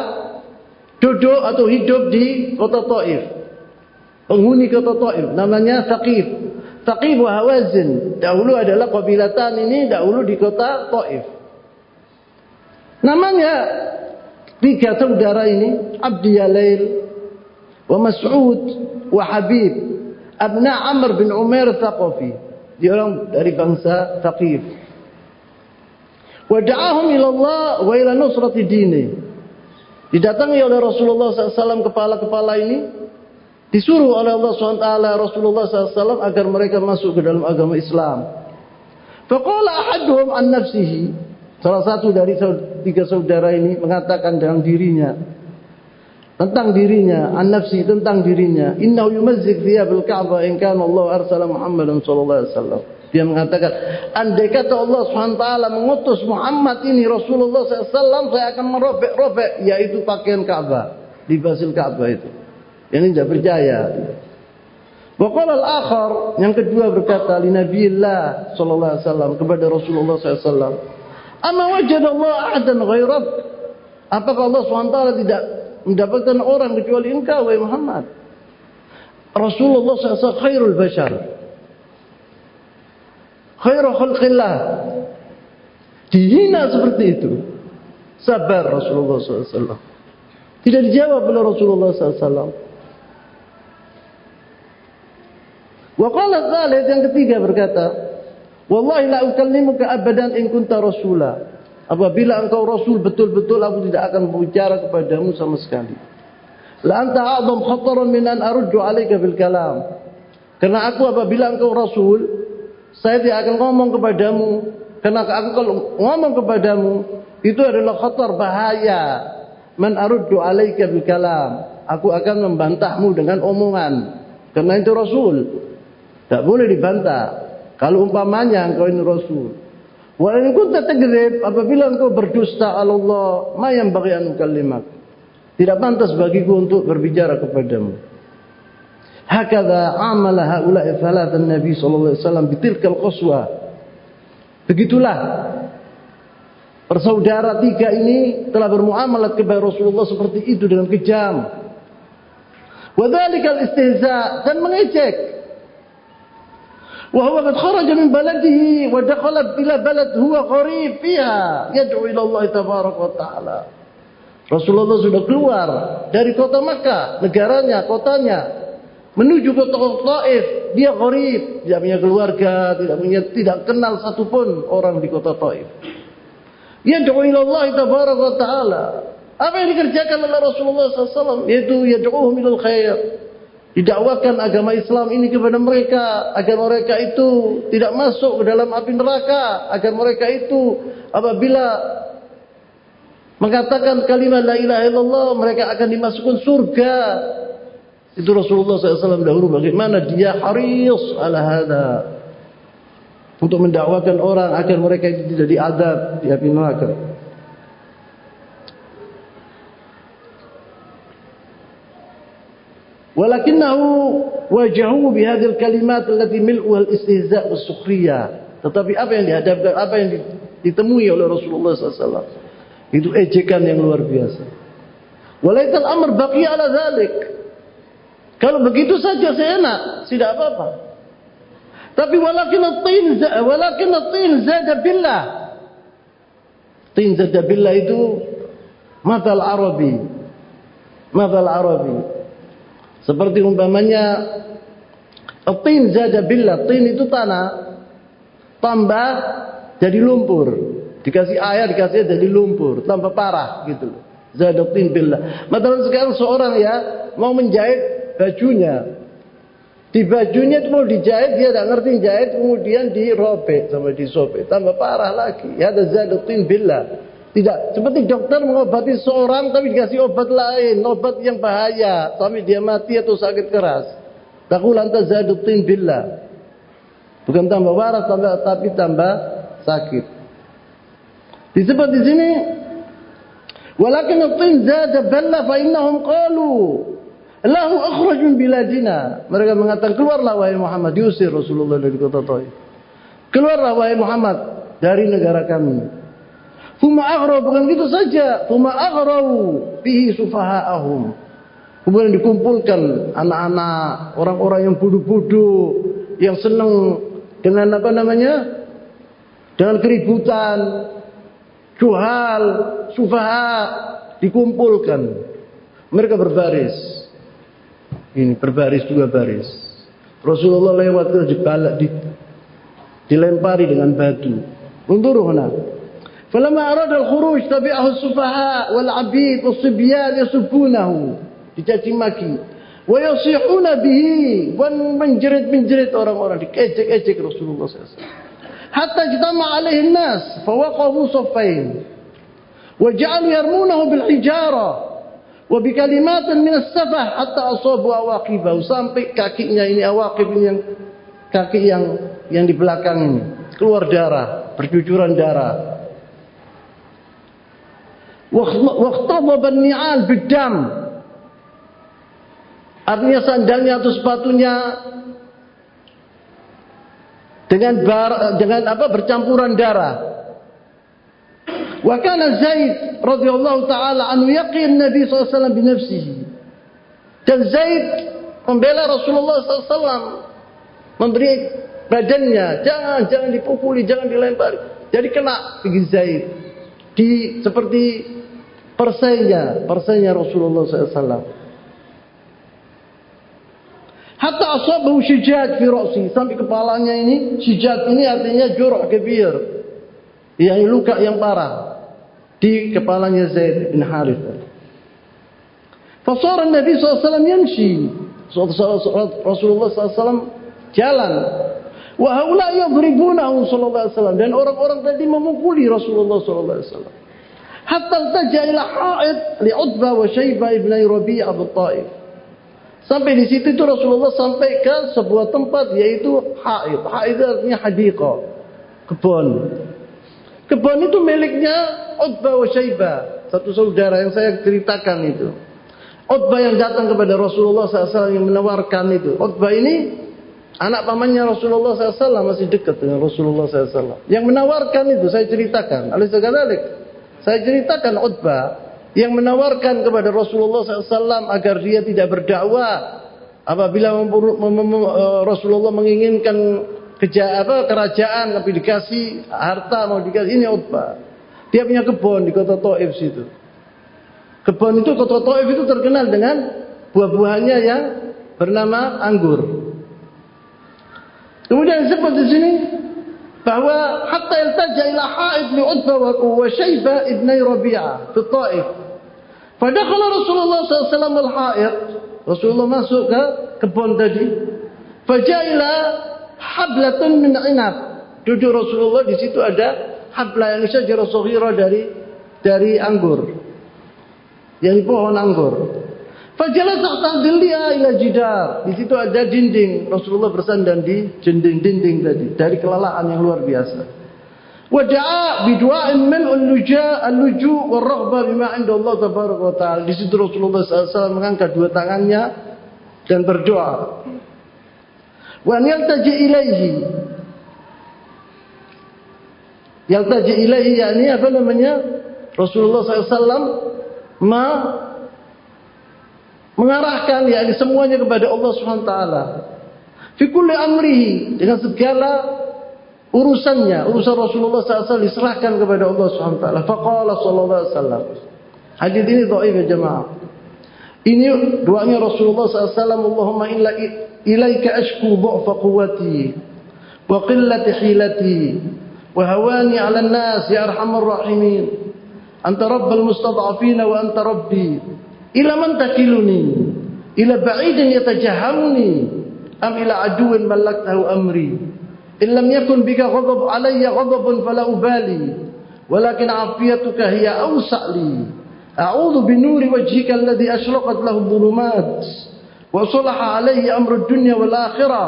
duduk atau hidup di kota Taif. Penghuni kota Taif namanya Taqif. Taqif wa Hawazin. Dahulu adalah kabilatan ini dahulu di kota Taif. Namanya tiga saudara ini Abdi Yalail wa Mas'ud wa Habib abna Amr bin Umair Thaqafi. Dia orang dari bangsa Taqif. Wada'ahum ila Allah wa ila nusrati dini. Didatangi oleh Rasulullah SAW kepala-kepala ini disuruh oleh Allah SWT Rasulullah SAW agar mereka masuk ke dalam agama Islam. Faqala ahaduhum an nafsihi. Salah satu dari tiga saudara ini mengatakan dalam dirinya tentang dirinya, an nafsi tentang dirinya, innahu yumazzik thiyabil Ka'bah in kana Allah arsala Muhammadan wasallam. Dia mengatakan, andai kata Allah SWT mengutus Muhammad ini Rasulullah SAW, saya akan merobek-robek, yaitu pakaian Ka'bah. Di basil Ka'bah itu. Yang tidak percaya. Wakal al-akhar, yang kedua berkata, li Nabiillah SAW, kepada Rasulullah SAW. Ama wajad Allah ahadan ghairat. Apakah Allah SWT tidak mendapatkan orang kecuali engkau, wahai Muhammad? Rasulullah SAW khairul bashar khairu khalqillah dihina seperti itu sabar Rasulullah SAW tidak dijawab oleh Rasulullah SAW Waqala thalith yang ketiga berkata Wallahi la ukallimuka abadan in kunta rasula. Apabila engkau rasul betul-betul aku tidak akan berbicara kepadamu sama sekali. La anta a'zam khataran min an aruddu alayka bil kalam. Karena aku apabila engkau rasul saya tidak akan ngomong kepadamu. Karena aku kalau ngomong kepadamu itu adalah khatar bahaya. Man aruddu alaika bil kalam. Aku akan membantahmu dengan omongan. Karena itu rasul tak boleh dibantah kalau umpamanya engkau ini rasul wa in kunta tagrib apabila engkau berdusta Allah ma yang bagi an tidak pantas bagiku untuk berbicara kepadamu Hakada amala haula'i thalathan Nabi sallallahu alaihi wasallam bitilkal qaswa. Begitulah persaudara tiga ini telah bermuamalat kepada Rasulullah seperti itu dengan kejam. Wadzalikal istihza dan mengejek. Wa kharaja min baladihi wa dakhala ila balad huwa qarib fiha yad'u ila Allah tabaraka wa taala. Rasulullah sudah keluar dari kota Makkah, negaranya, kotanya, menuju ke Taif. Dia gharib tidak punya keluarga tidak punya tidak kenal satupun orang di kota Taif. Dia doa Allah tabaraka taala. Apa yang dikerjakan oleh Rasulullah SAW yaitu yad'uhum ilal khair didakwakan agama Islam ini kepada mereka agar mereka itu tidak masuk ke dalam api neraka. Agar mereka itu apabila mengatakan kalimat la ilaha illallah mereka akan dimasukkan surga. Itu Rasulullah SAW dahulu bagaimana dia haris ala hada. Untuk mendakwakan orang agar mereka itu tidak diadab di api neraka. Walakinahu wajahu bihadil kalimat allati mil'uha al-istihza' was-sukhriyah. Tetapi apa yang dihadapkan, apa yang ditemui oleh Rasulullah SAW itu ejekan yang luar biasa. Walaital amr baqiya ala dhalik. Kalau begitu saja saya enak, tidak apa-apa. Tapi walakin at-tin walakin at-tin zada billah. Tin zada billah itu matal Arabi. Matal Arabi. Seperti umpamanya at-tin zada billah. Tin itu tanah tambah jadi lumpur. Dikasih air, dikasih jadi lumpur, tambah parah gitu loh. Zadatin billah. Matalan sekarang seorang ya mau menjahit bajunya. Di bajunya itu mau dijahit, dia tidak ngerti jahit, kemudian dirobek sama disobek. Tambah parah lagi. Ya ada zadutin billah. Tidak, seperti dokter mengobati seorang tapi dikasih obat lain, obat yang bahaya, sampai dia mati atau sakit keras. Takul anta zadutin billah. Bukan tambah tambah, tapi tambah sakit. Disebut di sini, walakin at-tin zada balla fa innahum qalu Lahu akhraj min biladina. Mereka mengatakan keluarlah wahai Muhammad diusir Rasulullah dari kota Taif. Keluarlah wahai Muhammad dari negara kami. Fuma aghrau bukan gitu saja. Fuma aghrau bihi sufaha'ahum. Kemudian dikumpulkan anak-anak, orang-orang yang bodoh-bodoh, yang senang dengan apa namanya? Dengan keributan, juhal, sufaha dikumpulkan. Mereka berbaris ini berbaris dua baris. Rasulullah lewat ke dibalak di, dilempari dengan batu. Undur huna. Falamma arada al-khuruj tabi'ahu as-sufaha wal 'abid was-sibyan yasubunahu. Dicaci maki. Wa yasihuna bihi wan menjerit-menjerit orang-orang dikejek-ejek Rasulullah SAW. Hatta jtama alaihi nas fawaqafu saffain. Wa ja'alu yarmunahu bil hijara wa bi kalimatin min as-safah hatta asabu awaqibahu sampai kakinya ini awaqib ini yang kaki yang yang di belakang ini keluar darah, bercucuran darah. Waqtadaba an-ni'al bid-dam. Artinya sandalnya atau sepatunya dengan bar, dengan apa bercampuran darah. Wa kana Zaid radhiyallahu taala anhu yaqin Nabi sallallahu alaihi wasallam bi nafsihi. Dan Zaid membela Rasulullah SAW memberi badannya jangan jangan dipukuli jangan dilempari jadi kena bagi Zaid di seperti persainya persainya Rasulullah SAW hatta asabahu syijat fi ra'si. Sampai kepalanya ini syijat ini artinya jurah kebir. Yang luka yang parah. Di kepalanya Zaid bin Harith. Fasara Nabi SAW yamshi. Rasulullah SAW jalan. Wa haula yadribunahu sallallahu alaihi wasallam. Dan orang-orang tadi memukuli Rasulullah wasallam. Hatta iltaja ila ha'id li Utbah wa Syaibah ibn Rabi' Abu Taif. Sampai di situ itu Rasulullah sampai ke sebuah tempat yaitu ha'id. Ha'id artinya hadiqah. Kebun. Kebun itu miliknya Utbah wa Syaibah. Satu saudara yang saya ceritakan itu. Utbah yang datang kepada Rasulullah SAW yang menawarkan itu. Utbah ini Anak pamannya Rasulullah SAW masih dekat dengan Rasulullah SAW. Yang menawarkan itu saya ceritakan. Alisa kadalik. Saya ceritakan Utbah yang menawarkan kepada Rasulullah SAW agar dia tidak berdakwah apabila eh, Rasulullah menginginkan apa kerajaan tapi dikasih harta mau dikasih ini Utbah. Dia punya kebun di kota Taif situ. Kebun itu kota Taif itu terkenal dengan buah-buahannya yang bernama anggur. Kemudian disebut di sini bahwa hatta iltaja ila Haid bin Utbah wa Syaibah ibn Rabi'ah di Taif. Fadakhala Rasulullah SAW al-Haid. Rasulullah masuk ke kebun tadi. Fajaila hablatun min inab. Duduk Rasulullah di situ ada habla yang syajarah saghira dari dari anggur. Yang pohon anggur. Fajalah tak dia ila jidar. Di situ ada dinding. Rasulullah bersandar di dinding-dinding tadi. Dari kelelahan yang luar biasa. Wada'a bidu'ain min al-luja al-luju wal-raghba bima inda Allah tabaraka wa ta'ala. Di situ Rasulullah SAW mengangkat dua tangannya dan berdoa. Wa yaltaji ilaihi. Yaltaji ilaihi yakni apa namanya? Rasulullah SAW ma mengarahkan ya ini semuanya kepada Allah Subhanahu taala. Fi kulli amrihi dengan segala urusannya, urusan Rasulullah SAW diserahkan kepada Allah Subhanahu taala. Faqala sallallahu alaihi wasallam. Hadis ini dhaif ya jemaah. Ini doanya Rasulullah SAW Allahumma illa ilaika ashku dha'fa quwwati wa qillati hilati wa hawani 'ala an-nas ya arhamar rahimin. Anta rabbul mustad'afin wa anta rabbi. إلى من تكلني إلى بعيد يتجهمني أم إلى عدو ملكته أمري إن لم يكن بك غضب علي غضب فلا أبالي ولكن عافيتك هي أوسع لي أعوذ بنور وجهك الذي أشرقت له الظلمات وصلح عليه أمر الدنيا والآخرة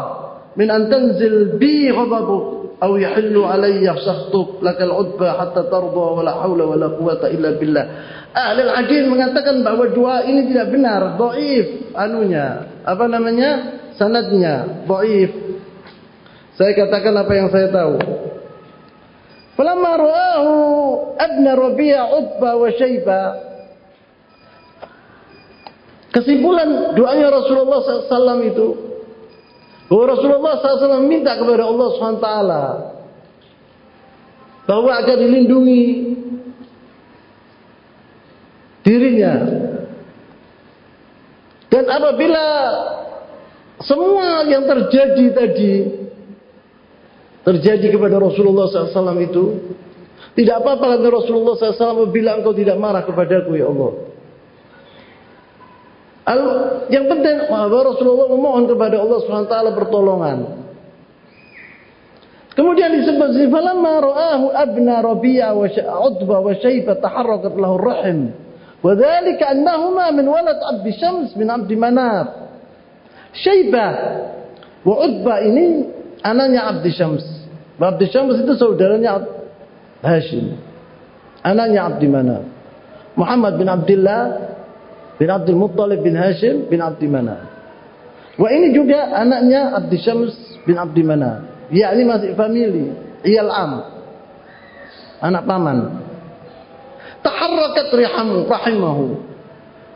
من أن تنزل بي غضبك Aw yahillu alayya sahtuk. Lakal udba hatta tarda wa la hawla wa la quwata illa billah. ahli hadis mengatakan bahwa doa ini tidak benar, dhaif anunya. Apa namanya? Sanadnya dhaif. Saya katakan apa yang saya tahu. Falamma ra'ahu abna Rabi'a Utbah wa Syaiba Kesimpulan doanya Rasulullah SAW itu bahwa Rasulullah SAW minta kepada Allah SWT bahwa agar dilindungi dirinya. Dan apabila semua yang terjadi tadi terjadi kepada Rasulullah SAW itu tidak apa-apa kata Rasulullah SAW bila engkau tidak marah kepadaku ya Allah. Al, yang penting Rasulullah memohon kepada Allah SWT pertolongan. Kemudian disebut falamma ra'ahu abna Rabi'a wa Utbah wa Syaiba taharrakat lahu rahim. Wa dhalika annahuma min walad Abdi Syams min Abdi Manaf. Syaiba wa Utbah ini anaknya Abdi Syams. Abdi Syams itu saudaranya Hashim. Anaknya Abdi Manaf. Muhammad bin Abdullah bin Abdul Muttalib bin Hashim bin Abdi Manaf. Wa ini juga anaknya Abdi Syams bin Abdi Manaf. Ya ini masih family. Iyal am. Anak paman. Taharrakat rihamu, rahimahu.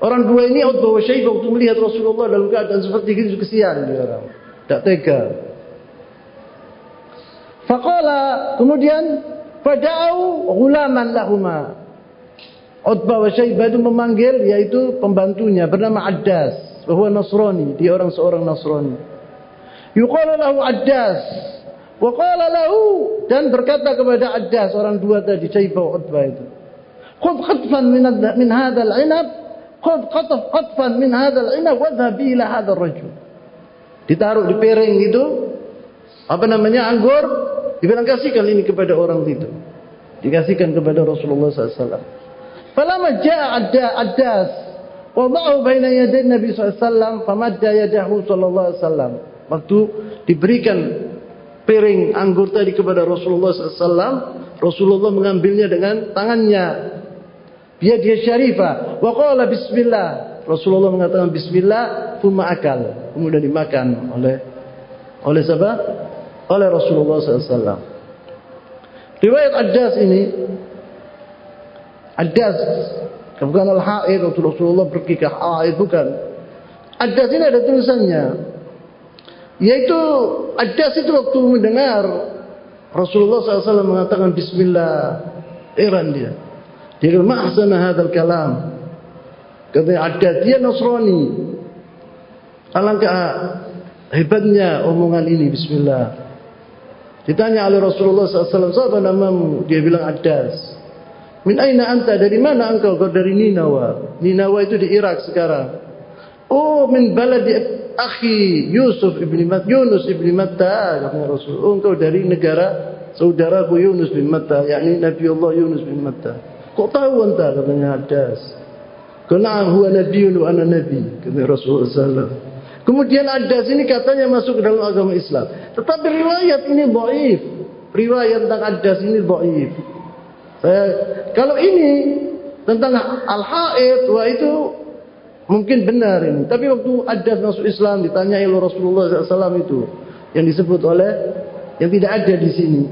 Orang dua ini wa Syaibah waktu melihat Rasulullah dalam keadaan seperti itu kesian dia orang. Tak tega. Faqala kemudian fada'u ghulaman lahuma. Utbah wa Syaibah itu memanggil yaitu pembantunya bernama Addas bahwa Nasrani, dia orang seorang Nasrani. Yuqalu lahu Addas Wa qala lahu dan berkata kepada Addas orang dua tadi Syaibah Utbah itu. Khudh qatfan min min hadha al-'inab, khudh qatf qatfan min hadha al-'inab wa dhhab ila hadha ar-rajul. Ditaruh di piring itu apa namanya anggur, dibilang kasihkan ini kepada orang itu. Dikasihkan kepada Rasulullah SAW. Falamma jaa Adda Addas wada'ahu baina yaday Nabi SAW famadda yadahu sallallahu alaihi wasallam. Waktu diberikan piring anggur tadi kepada Rasulullah SAW, Rasulullah mengambilnya dengan tangannya. Dia dia syarifah. Wa qala bismillah. Rasulullah mengatakan bismillah, thumma akal. Kemudian dimakan oleh oleh siapa? Oleh Rasulullah SAW. Riwayat Ad-Das ini Ad-Das bukan Al-Haid waktu Rasulullah pergi ke Haid bukan. Ad-Das ini ada tulisannya. Yaitu Adas itu waktu mendengar Rasulullah SAW mengatakan Bismillah. Iran dia. Dia kata Ma'asana hadal kalam. Kata Adas dia Nasrani. Alangkah hebatnya omongan ini Bismillah. Ditanya oleh Rasulullah SAW Siapa namamu? Dia bilang Adas Min aina anta? Dari mana engkau? Kau dari Ninawa. Ninawa itu di Irak sekarang. Oh min baladi akhi Yusuf ibni Matta Yunus ibni Matta kata Rasul. Oh, engkau dari negara saudaraku Yunus bin Matta yakni Nabi Allah Yunus bin Matta kok tahu anda katanya Hadas. Kenal huwa nabiyyun wa ana nabi kata Rasulullah sallallahu kemudian Hadas ini katanya masuk ke dalam agama Islam. Tetapi riwayat ini dhaif. Riwayat tentang Hadas ini dhaif saya kalau ini tentang al-haid wah itu Mungkin benar ini. Tapi waktu ada masuk Islam ditanyai oleh Rasulullah SAW itu. Yang disebut oleh, yang tidak ada di sini.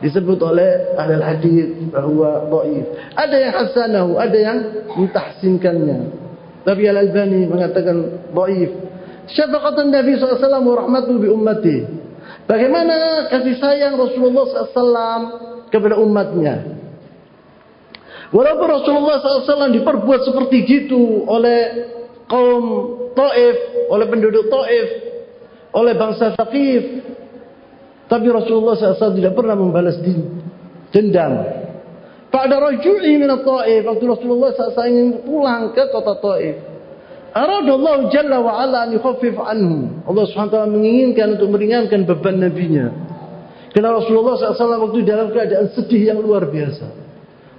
Disebut oleh ahli hadis bahwa dhaif. Ada yang hasanahu, ada yang mentahsinkannya. Tapi Al-Albani mengatakan dhaif. Syafaqatan Nabi SAW wa rahmatuhu bi ummati. Bagaimana kasih sayang Rasulullah SAW kepada umatnya? Walaupun Rasulullah SAW diperbuat seperti gitu oleh kaum Taif, oleh penduduk Taif, oleh bangsa Thaqif, tapi Rasulullah SAW tidak pernah membalas dendam. Pada rajui minat Taif, waktu Rasulullah SAW ingin pulang ke kota Taif, Aradallahu Jalla wa Ala an yukhaffif anhu. Allah SWT menginginkan untuk meringankan beban nabinya. Karena Rasulullah SAW waktu dalam keadaan sedih yang luar biasa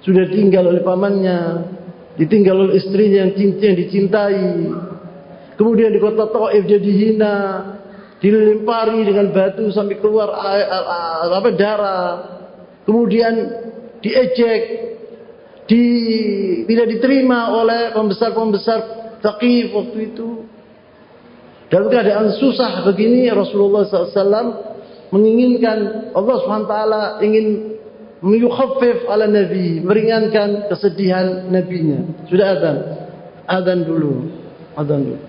sudah tinggal oleh pamannya, ditinggal oleh istrinya yang cinta yang dicintai. Kemudian di kota Taif dia dihina, dilempari dengan batu sampai keluar apa darah. Kemudian diejek, di, tidak diterima oleh pembesar-pembesar Taqif waktu itu. Dalam keadaan susah begini Rasulullah SAW menginginkan Allah SWT ingin meyukhaffif ala nabi meringankan kesedihan nabinya. Sudah adzan adzan dulu. Adzan dulu.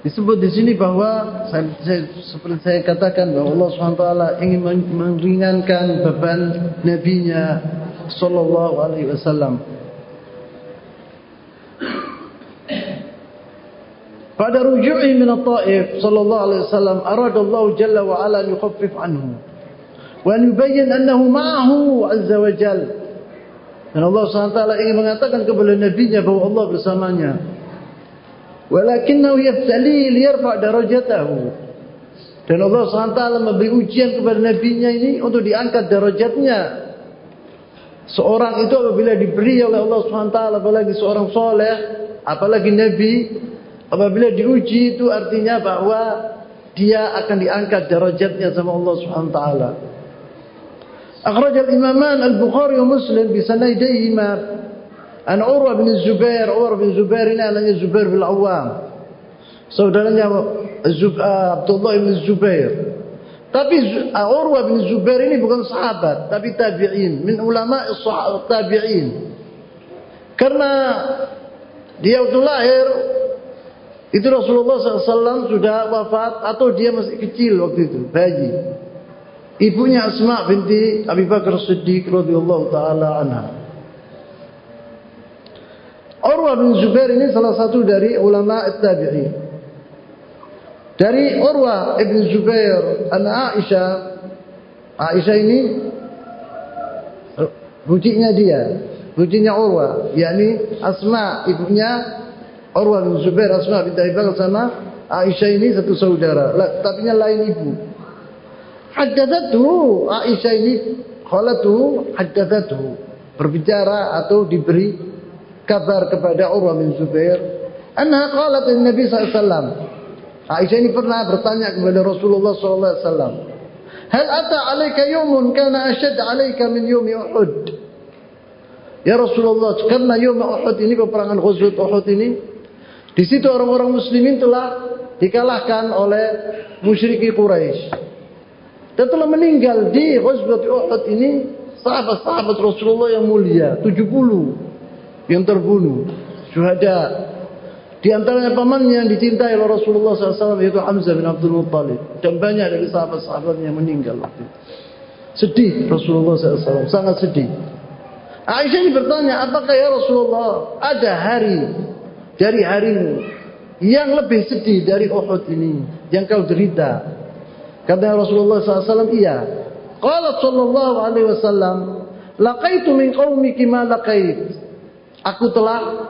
Disebut di sini bahwa saya, saya, seperti saya katakan bahwa Allah SWT ingin meringankan beban nabinya sallallahu alaihi wasallam. Pada ruju'i min at-ta'if sallallahu alaihi wasallam arada Allah jalla wa ala yukhaffif anhu وأن يبين أنه معه عز وجل Dan Allah SWT ingin mengatakan kepada Nabi-Nya bahawa Allah bersamanya. Walakinnahu yaftali liyarfa' darajatahu. Dan Allah SWT memberi ujian kepada Nabi-Nya ini untuk diangkat darajatnya. Seorang itu apabila diberi oleh Allah SWT, apalagi seorang soleh, apalagi Nabi, apabila diuji itu artinya bahawa dia akan diangkat darajatnya sama Allah SWT. أخرج الإمامان البخاري ومسلم بسنديهما عن عروة بن الزبير عروة بن الزبير ini anaknya Zubair bin Awam saudaranya Abdullah bin Zubair tapi Urwah bin Zubair ini bukan sahabat tapi tabi'in min ulama tabi'in karena dia waktu lahir itu Rasulullah SAW sudah wafat atau dia masih kecil waktu itu bayi Ibunya Asma binti Abi Bakar Siddiq radhiyallahu taala anha. Urwah bin Zubair ini salah satu dari ulama at-tabi'in. Dari Urwah ibn Zubair anak Aisyah. Aisyah ini bucinya dia, bucinya Urwah, yakni Asma ibunya Urwah bin Zubair Asma binti Abi Bakar sama Aisyah ini satu saudara, tapi lain ibu. Haddatsatu Aisyah ini khalatu haddatsatu berbicara atau diberi kabar kepada Urwah bin Zubair. Anna qalat Nabi wasallam. Aisyah ini pernah bertanya kepada Rasulullah wasallam. Hal ata alayka yawmun kana ashad alayka min yawmi Uhud? Ya Rasulullah karena yawm Uhud ini peperangan Ghazwat Uhud ini di situ orang-orang muslimin telah dikalahkan oleh musyriki Quraisy dan telah meninggal di Ghazwat Uhud ini sahabat-sahabat Rasulullah yang mulia 70 yang terbunuh syuhada. Di antaranya pamannya yang dicintai oleh Rasulullah SAW yaitu Hamzah bin Abdul Muttalib. Dan banyak dari sahabat-sahabatnya yang meninggal waktu itu. Sedih Rasulullah SAW sangat sedih. Aisyah ini bertanya apakah ya Rasulullah ada hari dari harimu yang lebih sedih dari Uhud ini? Yang kau derita Kata Rasulullah SAW, iya. Qala sallallahu alaihi wasallam, laqaitu min qaumiki ma laqait. Aku telah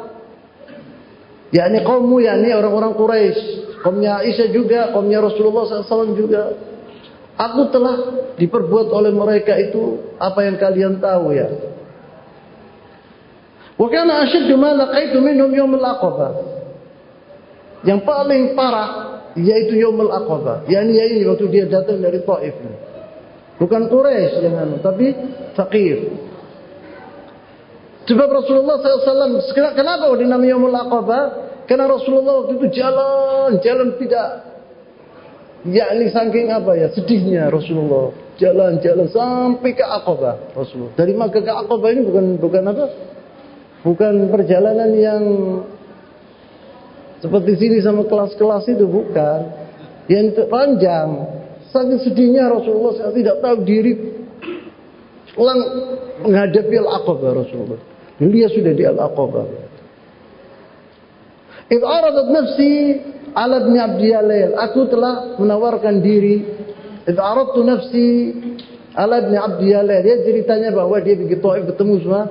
yakni kaummu yakni orang-orang Quraisy, kaumnya Aisyah juga, kaumnya Rasulullah SAW juga. Aku telah diperbuat oleh mereka itu apa yang kalian tahu ya. Wa kana ashaddu ma laqaitu minhum yawm al-aqabah. Yang paling parah yaitu Yomul Aqabah. Yang ini, waktu dia datang dari Taif. Bukan Quraisy yang anu, tapi fakir. Sebab Rasulullah SAW, kenapa dinamai Yomul Aqabah? Karena Rasulullah waktu itu jalan, jalan tidak, yakni saking apa ya, sedihnya Rasulullah. Jalan-jalan sampai ke Aqabah Rasulullah. Dari Makkah ke Aqabah ini bukan bukan apa? Bukan perjalanan yang seperti sini sama kelas-kelas itu bukan. Yang panjang. Saking sedihnya Rasulullah saya tidak tahu diri. Ulang menghadapi Al-Aqabah Rasulullah. Dia sudah di Al-Aqabah. Aradat nafsi ala ibn Abdiyalail. Aku telah menawarkan diri. Aradtu nafsi ala ibn Abdiyalail. Dia ceritanya bahwa dia pergi Taif bertemu semua.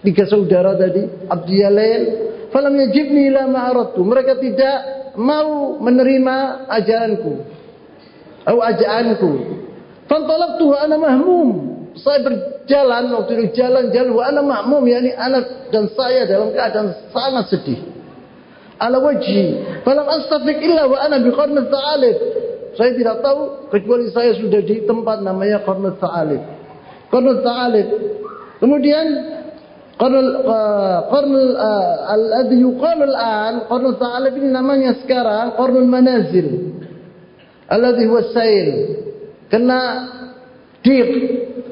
Tiga saudara tadi. Abdiyalail falam yajibni ila ma aradtu. Mereka tidak mau menerima ajaranku atau ajaanku. Fantalabtu ana mahmum. Saya berjalan waktu itu jalan-jalan wa ana mahmum yakni anak dan saya dalam keadaan sangat sedih. Ala wajhi. Falam astafiq illa wa ana bi qarnat ta'alib saya tidak tahu kecuali saya sudah di tempat namanya qarnat ta'alib qarnat ta'alib kemudian Qarn qarn alladhi yuqalu al'an qarn ta'alib ini namanya sekarang qarnul manazil. Alladhi huwa sail. Kena dik.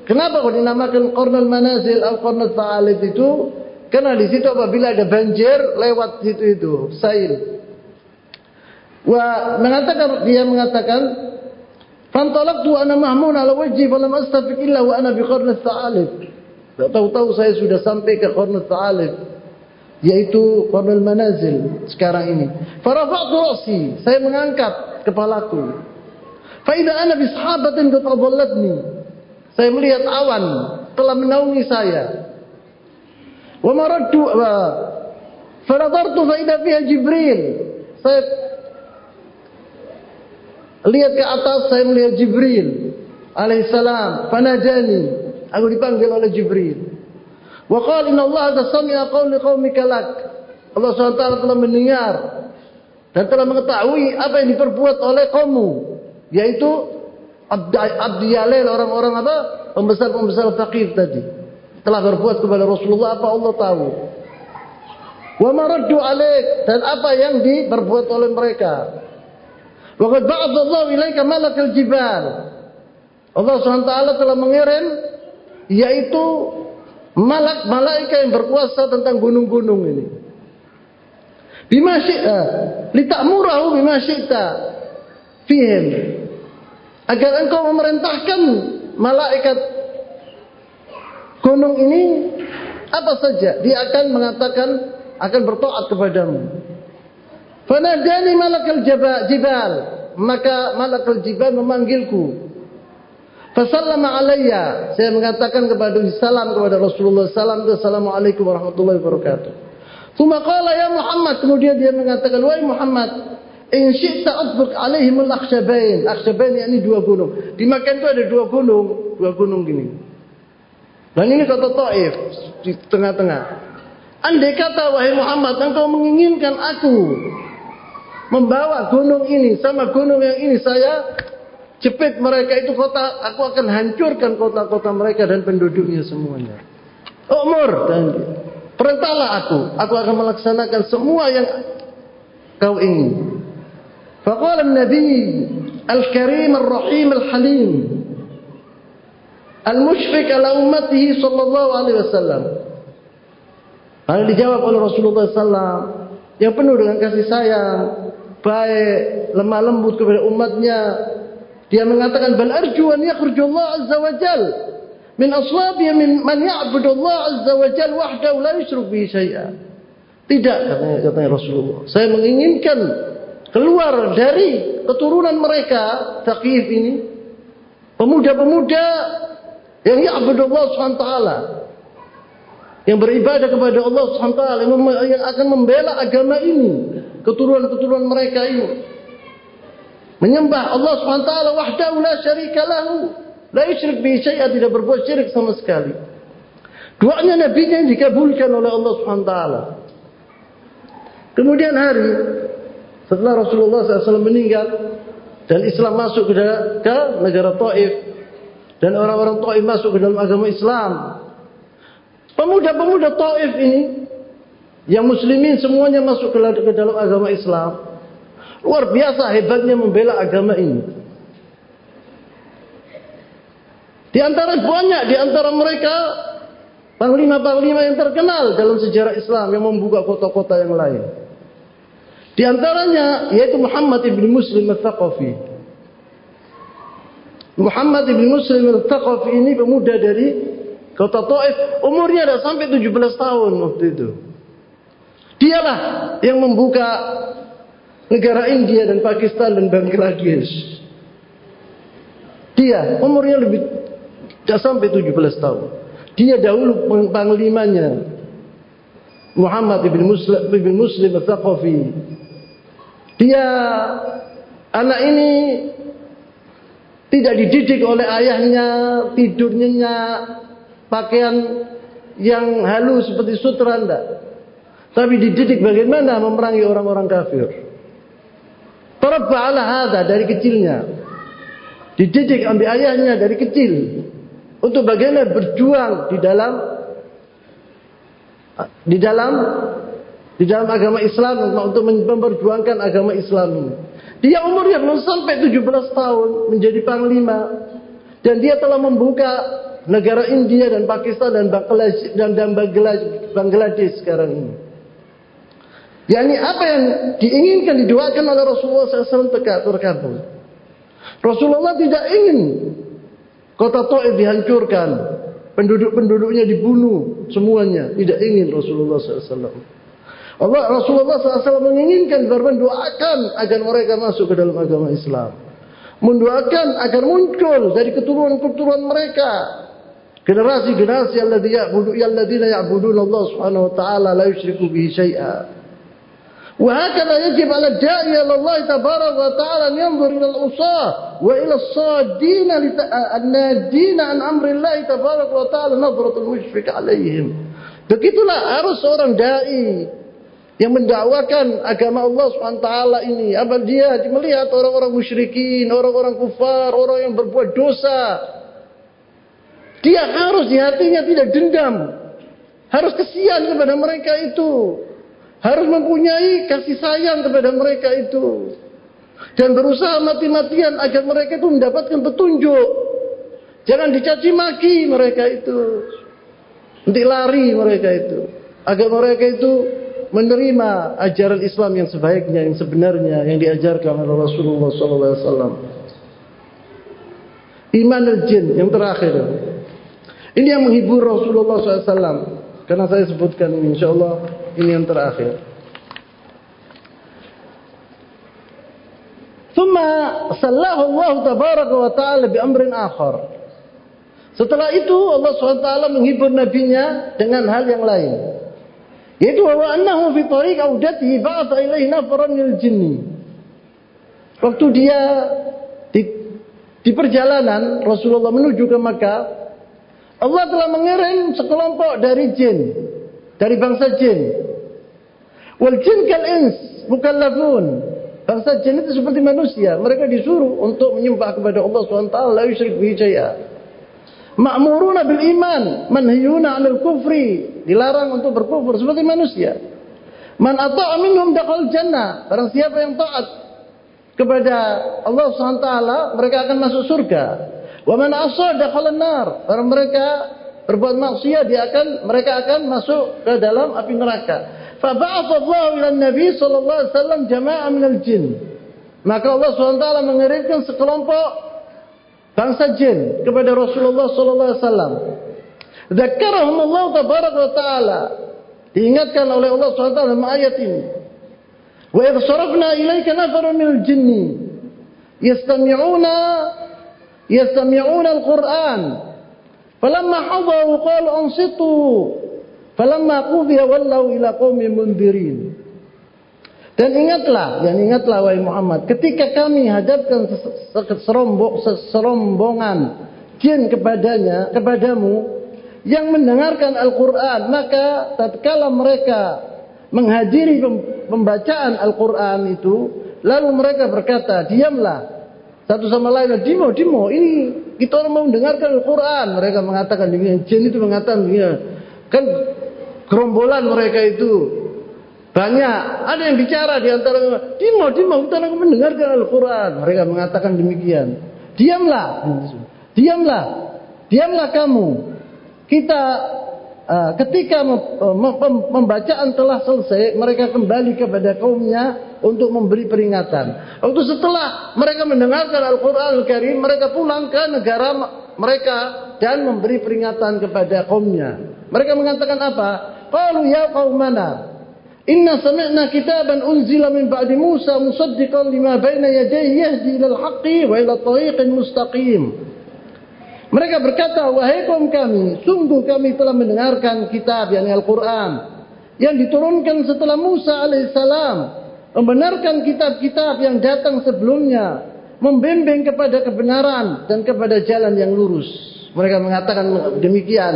Kenapa kok dinamakan qarnul manazil al qarn ta'alib itu? Karena di situ apabila ada banjir lewat situ itu, sail. Wa mengatakan dia mengatakan Fantalaqtu ana mahmun ala wajhi falam astafiq illa wa ana bi qarn ta'alib. Tahu-tahu saya sudah sampai ke Qarnul Ta'alib. Yaitu Qarnul Manazil sekarang ini. Farafa'tu ra'si. Saya mengangkat kepalaku. Fa'idha ana bishabatin tatadallatni. Saya melihat awan telah menaungi saya. Wa maradtu fanadartu fa idza fiha Jibril. Saya lihat ke atas saya melihat Jibril alaihissalam fanajani aku dipanggil oleh Jibril. Wa qala inna Allah tasmi'a qawli qaumika lak. Allah SWT telah mendengar dan telah mengetahui apa yang diperbuat oleh kaummu yaitu Abdi Yalil orang-orang apa? Pembesar-pembesar fakir tadi. Telah berbuat kepada Rasulullah apa Allah tahu. Wa maraddu alaik dan apa yang diperbuat oleh mereka. Waqad ba'atha Allah ilaika malakal jibal. Allah SWT telah mengirim yaitu malak malaika yang berkuasa tentang gunung-gunung ini. Bima syi'ta litamurahu bima syi'ta fihim. Agar engkau memerintahkan malaikat gunung ini apa saja dia akan mengatakan akan bertaat kepadamu. Fanadani malakal jibal. Maka malakal jibal memanggilku. Fasallama alayya. Saya mengatakan kepada salam kepada Rasulullah salam Assalamualaikum warahmatullahi wabarakatuh. Thumma qala ya Muhammad. Kemudian dia mengatakan, Wahai Muhammad, in syi'ta adbuk alaihimul akhsyabain. Akhsyabain ini dua gunung. Di Makkah itu ada dua gunung, dua gunung gini. Dan ini kota Taif di tengah-tengah. Andai kata wahai Muhammad engkau menginginkan aku membawa gunung ini sama gunung yang ini saya cepet mereka itu kota aku akan hancurkan kota-kota mereka dan penduduknya semuanya. Umur dan perintahlah aku. Aku akan melaksanakan semua yang kau ingin. Faqala an-nabi al-karim ar-rahim al-halim al-mushfiq ala ummatihi sallallahu alaihi wasallam. Lalu dijawab oleh Rasulullah SAW yang penuh dengan kasih sayang, baik, lemah lembut kepada umatnya. Dia mengatakan bal arju an yakhruju Allah azza wa jal min aslabi min man ya'budu Allah azza wa jal wahdahu la yusyrik bihi syai'a. Tidak katanya, katanya Rasulullah. Saya menginginkan keluar dari keturunan mereka Taqif ini pemuda-pemuda yang ya'budu Allah SWT yang beribadah kepada Allah SWT yang akan membela agama ini keturunan-keturunan mereka ini menyembah Allah SWT wahdahu la syarika lahu la yusyrik bihi syai'a tidak berbuat syirik sama sekali doanya nabi yang dikabulkan oleh Allah SWT kemudian hari setelah Rasulullah SAW meninggal dan Islam masuk ke, ke negara Taif dan orang-orang Taif masuk ke dalam agama Islam pemuda-pemuda Taif ini yang muslimin semuanya masuk ke dalam agama Islam. Luar biasa hebatnya membela agama ini. Di antara banyak di antara mereka panglima-panglima yang terkenal dalam sejarah Islam yang membuka kota-kota yang lain. Di antaranya yaitu Muhammad ibn Muslim al-Thaqafi. Muhammad ibn Muslim al-Thaqafi ini pemuda dari kota Taif, umurnya dah sampai 17 tahun waktu itu. Dialah yang membuka negara India dan Pakistan dan Bangladesh. Dia umurnya lebih tidak sampai 17 tahun. Dia dahulu panglimanya Muhammad ibn Muslim ibn Muslim al-Thaqafi. Dia anak ini tidak dididik oleh ayahnya, tidurnya pakaian yang halus seperti sutra enggak. Tapi dididik bagaimana memerangi orang-orang kafir. Tarabba ala hadha dari kecilnya. Dididik ambil ayahnya dari kecil. Untuk bagaimana berjuang di dalam di dalam di dalam agama Islam untuk memperjuangkan agama Islam. Dia umurnya belum sampai 17 tahun menjadi panglima dan dia telah membuka negara India dan Pakistan dan Bangladesh dan Bangladesh sekarang ini. Yani apa yang diinginkan didoakan oleh Rasulullah SAW terkabul. Rasulullah tidak ingin kota Taif dihancurkan, penduduk-penduduknya dibunuh semuanya. Tidak ingin Rasulullah SAW. Allah Rasulullah SAW menginginkan berdoa doakan agar mereka masuk ke dalam agama Islam. Mendoakan agar muncul dari keturunan-keturunan mereka Generasi-generasi yang ladina ya'budun Allah subhanahu wa ta'ala la yushriku bihi syai'a. وهكذا يجب على الداعي إلى الله تبارك وتعالى أن ينظر إلى العصاة وإلى الصادين النادين عن أمر الله تبارك وتعالى نظرة المشفق عليهم Begitulah harus seorang dai yang mendakwakan agama Allah SWT ini. Apa dia melihat orang-orang musyrikin, orang-orang kufar, orang yang berbuat dosa. Dia harus di hatinya tidak dendam. Harus kesian kepada mereka itu harus mempunyai kasih sayang kepada mereka itu. Dan berusaha mati-matian agar mereka itu mendapatkan petunjuk. Jangan dicaci maki mereka itu. Nanti lari mereka itu. Agar mereka itu menerima ajaran Islam yang sebaiknya yang sebenarnya yang diajarkan oleh Rasulullah wasallam. Iman al-jin yang terakhir. Ini yang menghibur Rasulullah wasallam. Karena saya sebutkan ini insyaallah ini yang terakhir. Thumma sallahu Allah tabaraka wa ta'ala bi amrin akhar. Setelah itu Allah SWT menghibur nabinya dengan hal yang lain. Yaitu bahwa annahu fi tariq audatihi ba'atha ilaihi nafaran lil jinni. Waktu dia di, di perjalanan Rasulullah menuju ke Makkah, Allah telah mengirim sekelompok dari jin, dari bangsa jin Wal jin kal ins mukallafun. Bangsa jin itu seperti manusia. Mereka disuruh untuk menyembah kepada Allah SWT. La yushrik bihi jaya. Ma'muruna bil iman. Manhiyuna anil kufri. Dilarang untuk berkufur seperti manusia. Man ata'a minhum dakhal jannah. Barang siapa yang taat kepada Allah SWT. Mereka akan masuk surga. Wa man asa dakhal nar. Barang mereka berbuat maksiat. Dia akan, mereka akan masuk ke dalam api neraka. فبعث الله إلى النبي صلى الله عليه وسلم جماعة من الجن. Maka Allah SWT mengirimkan sekelompok bangsa jin kepada Rasulullah SAW Zakarahum Allah Taala. Diingatkan oleh Allah SWT dalam ayat ini. Wa idh sarafna ilayka nafarun minal jinni. Yastami'una yastami'una al-Qur'an. Falamma hadaru qalu ansitu. Falamma qudiya wallau ila qaumi mundirin. Dan ingatlah, dan ingatlah wahai Muhammad, ketika kami hadapkan serombongan jin kepadanya, kepadamu yang mendengarkan Al-Qur'an, maka tatkala mereka menghadiri pembacaan Al-Qur'an itu, lalu mereka berkata, "Diamlah." Satu sama lain, "Dimo, dimo, ini kita orang mau mendengarkan Al-Qur'an." Mereka mengatakan demikian, jin itu mengatakan demikian. Kan gerombolan mereka itu. Banyak. Ada yang bicara di antara dimo dimo kita nak mendengarkan Al-Quran. Mereka mengatakan demikian. Diamlah. Diamlah. Diamlah kamu. Kita uh, ketika pembacaan telah selesai mereka kembali kepada kaumnya untuk memberi peringatan. Waktu setelah mereka mendengarkan Al-Quran Al-Karim mereka pulang ke negara mereka dan memberi peringatan kepada kaumnya. Mereka mengatakan apa Qalu ya qaumana Inna sami'na kitaban unzila min ba'di Musa musaddiqan lima baina yadayhi yahdi ila al-haqqi wa ila tariqin mustaqim. Mereka berkata, wahai kaum kami, sungguh kami telah mendengarkan kitab yang Al-Quran yang diturunkan setelah Musa alaihissalam membenarkan kitab-kitab yang datang sebelumnya membimbing kepada kebenaran dan kepada jalan yang lurus. Mereka mengatakan demikian.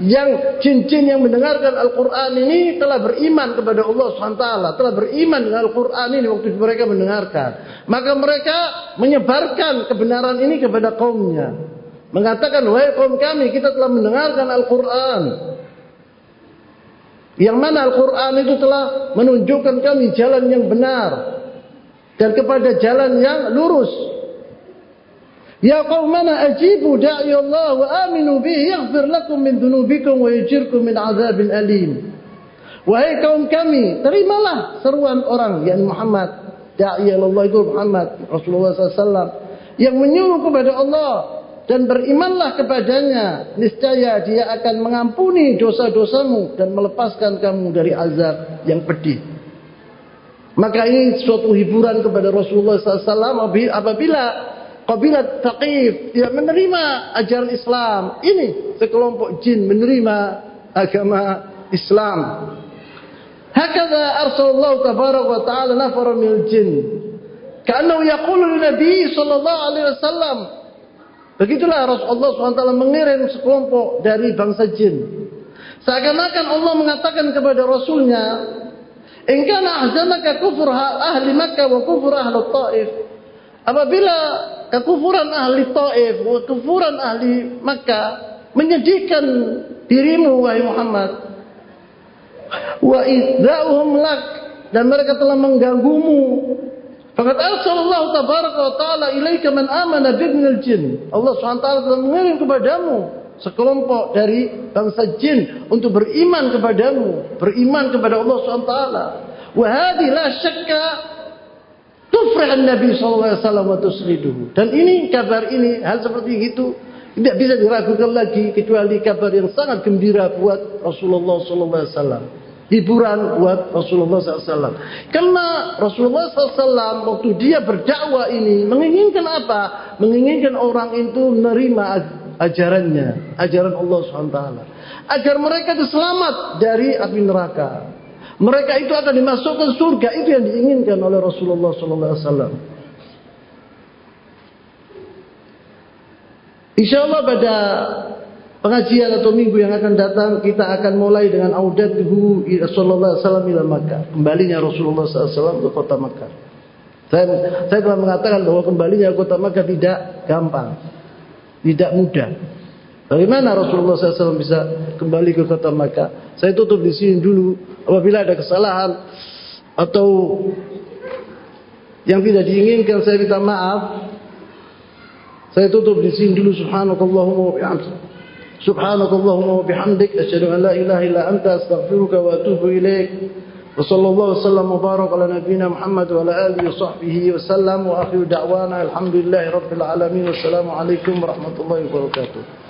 Yang cincin yang mendengarkan Al-Quran ini telah beriman kepada Allah SWT. Telah beriman dengan Al-Quran ini waktu mereka mendengarkan. Maka mereka menyebarkan kebenaran ini kepada kaumnya. Mengatakan, wahai kaum kami, kita telah mendengarkan Al-Quran. Yang mana Al-Quran itu telah menunjukkan kami jalan yang benar. Dan kepada jalan yang lurus. Ya qaumana ajibu da'i Allah wa aminu bihi yaghfir lakum min dhunubikum wa yujirkum min azabin alim. Wahai kaum kami, terimalah seruan orang yang Muhammad, da'i Allah itu Muhammad Rasulullah SAW yang menyuruh kepada Allah dan berimanlah kepadanya, niscaya dia akan mengampuni dosa-dosamu dan melepaskan kamu dari azab yang pedih. Maka ini suatu hiburan kepada Rasulullah SAW apabila kabilat Taqif tidak menerima ajaran Islam. Ini sekelompok jin menerima agama Islam. Hakada arsalallahu tabarak wa ta'ala nafara minal jin. Ka'annahu yaqulu Nabi sallallahu alaihi wasallam. Begitulah Rasulullah SWT mengirim sekelompok dari bangsa jin. Seakan-akan Allah mengatakan kepada Rasulnya, In kana ahzanaka kufur ahli Makkah wa kufur ahli Taif. Apabila kekufuran ahli Taif wa kekufuran ahli Makkah menyedihkan dirimu wahai Muhammad. Wa idza'uhum lak dan mereka telah mengganggumu. Fakat arsalallahu tabaraka wa ta'ala ilaika man amana bibnil jin. Allah SWT telah mengirim kepadamu sekelompok dari bangsa jin untuk beriman kepadamu, beriman kepada Allah SWT. Wahadi la syakka tufrah Nabi SAW wa tusriduhu. Dan ini, kabar ini, hal seperti itu, tidak bisa diragukan lagi kecuali kabar yang sangat gembira buat Rasulullah SAW. Hiburan buat Rasulullah SAW. Karena Rasulullah SAW waktu dia berdakwah ini menginginkan apa? Menginginkan orang itu menerima ajarannya, ajaran Allah SWT. Agar mereka itu selamat dari api neraka. Mereka itu akan dimasukkan surga. Itu yang diinginkan oleh Rasulullah SAW. Insya Allah pada pengajian atau minggu yang akan datang kita akan mulai dengan audatuhu Rasulullah SAW ila Makkah. Kembalinya Rasulullah SAW ke kota Makkah. Saya, saya telah mengatakan bahwa kembalinya ke kota Makkah tidak gampang tidak mudah. Bagaimana Rasulullah SAW bisa kembali ke kota Makkah? Saya tutup di sini dulu. apabila ada kesalahan atau yang tidak diinginkan saya minta maaf. Saya tutup di sini dulu subhanakallahumma wa bihamdik. subhanakallahumma wa bihamdik asyhadu an la ilaha illa anta astaghfiruka wa atubu ilaik. Wa sallallahu wa sallam wa barak ala nabiyyina Muhammad wa ala alihi wa sahbihi wa sallam wa akhiru da'wana alhamdulillahi rabbil alamin. Wassalamu alaikum warahmatullahi wabarakatuh.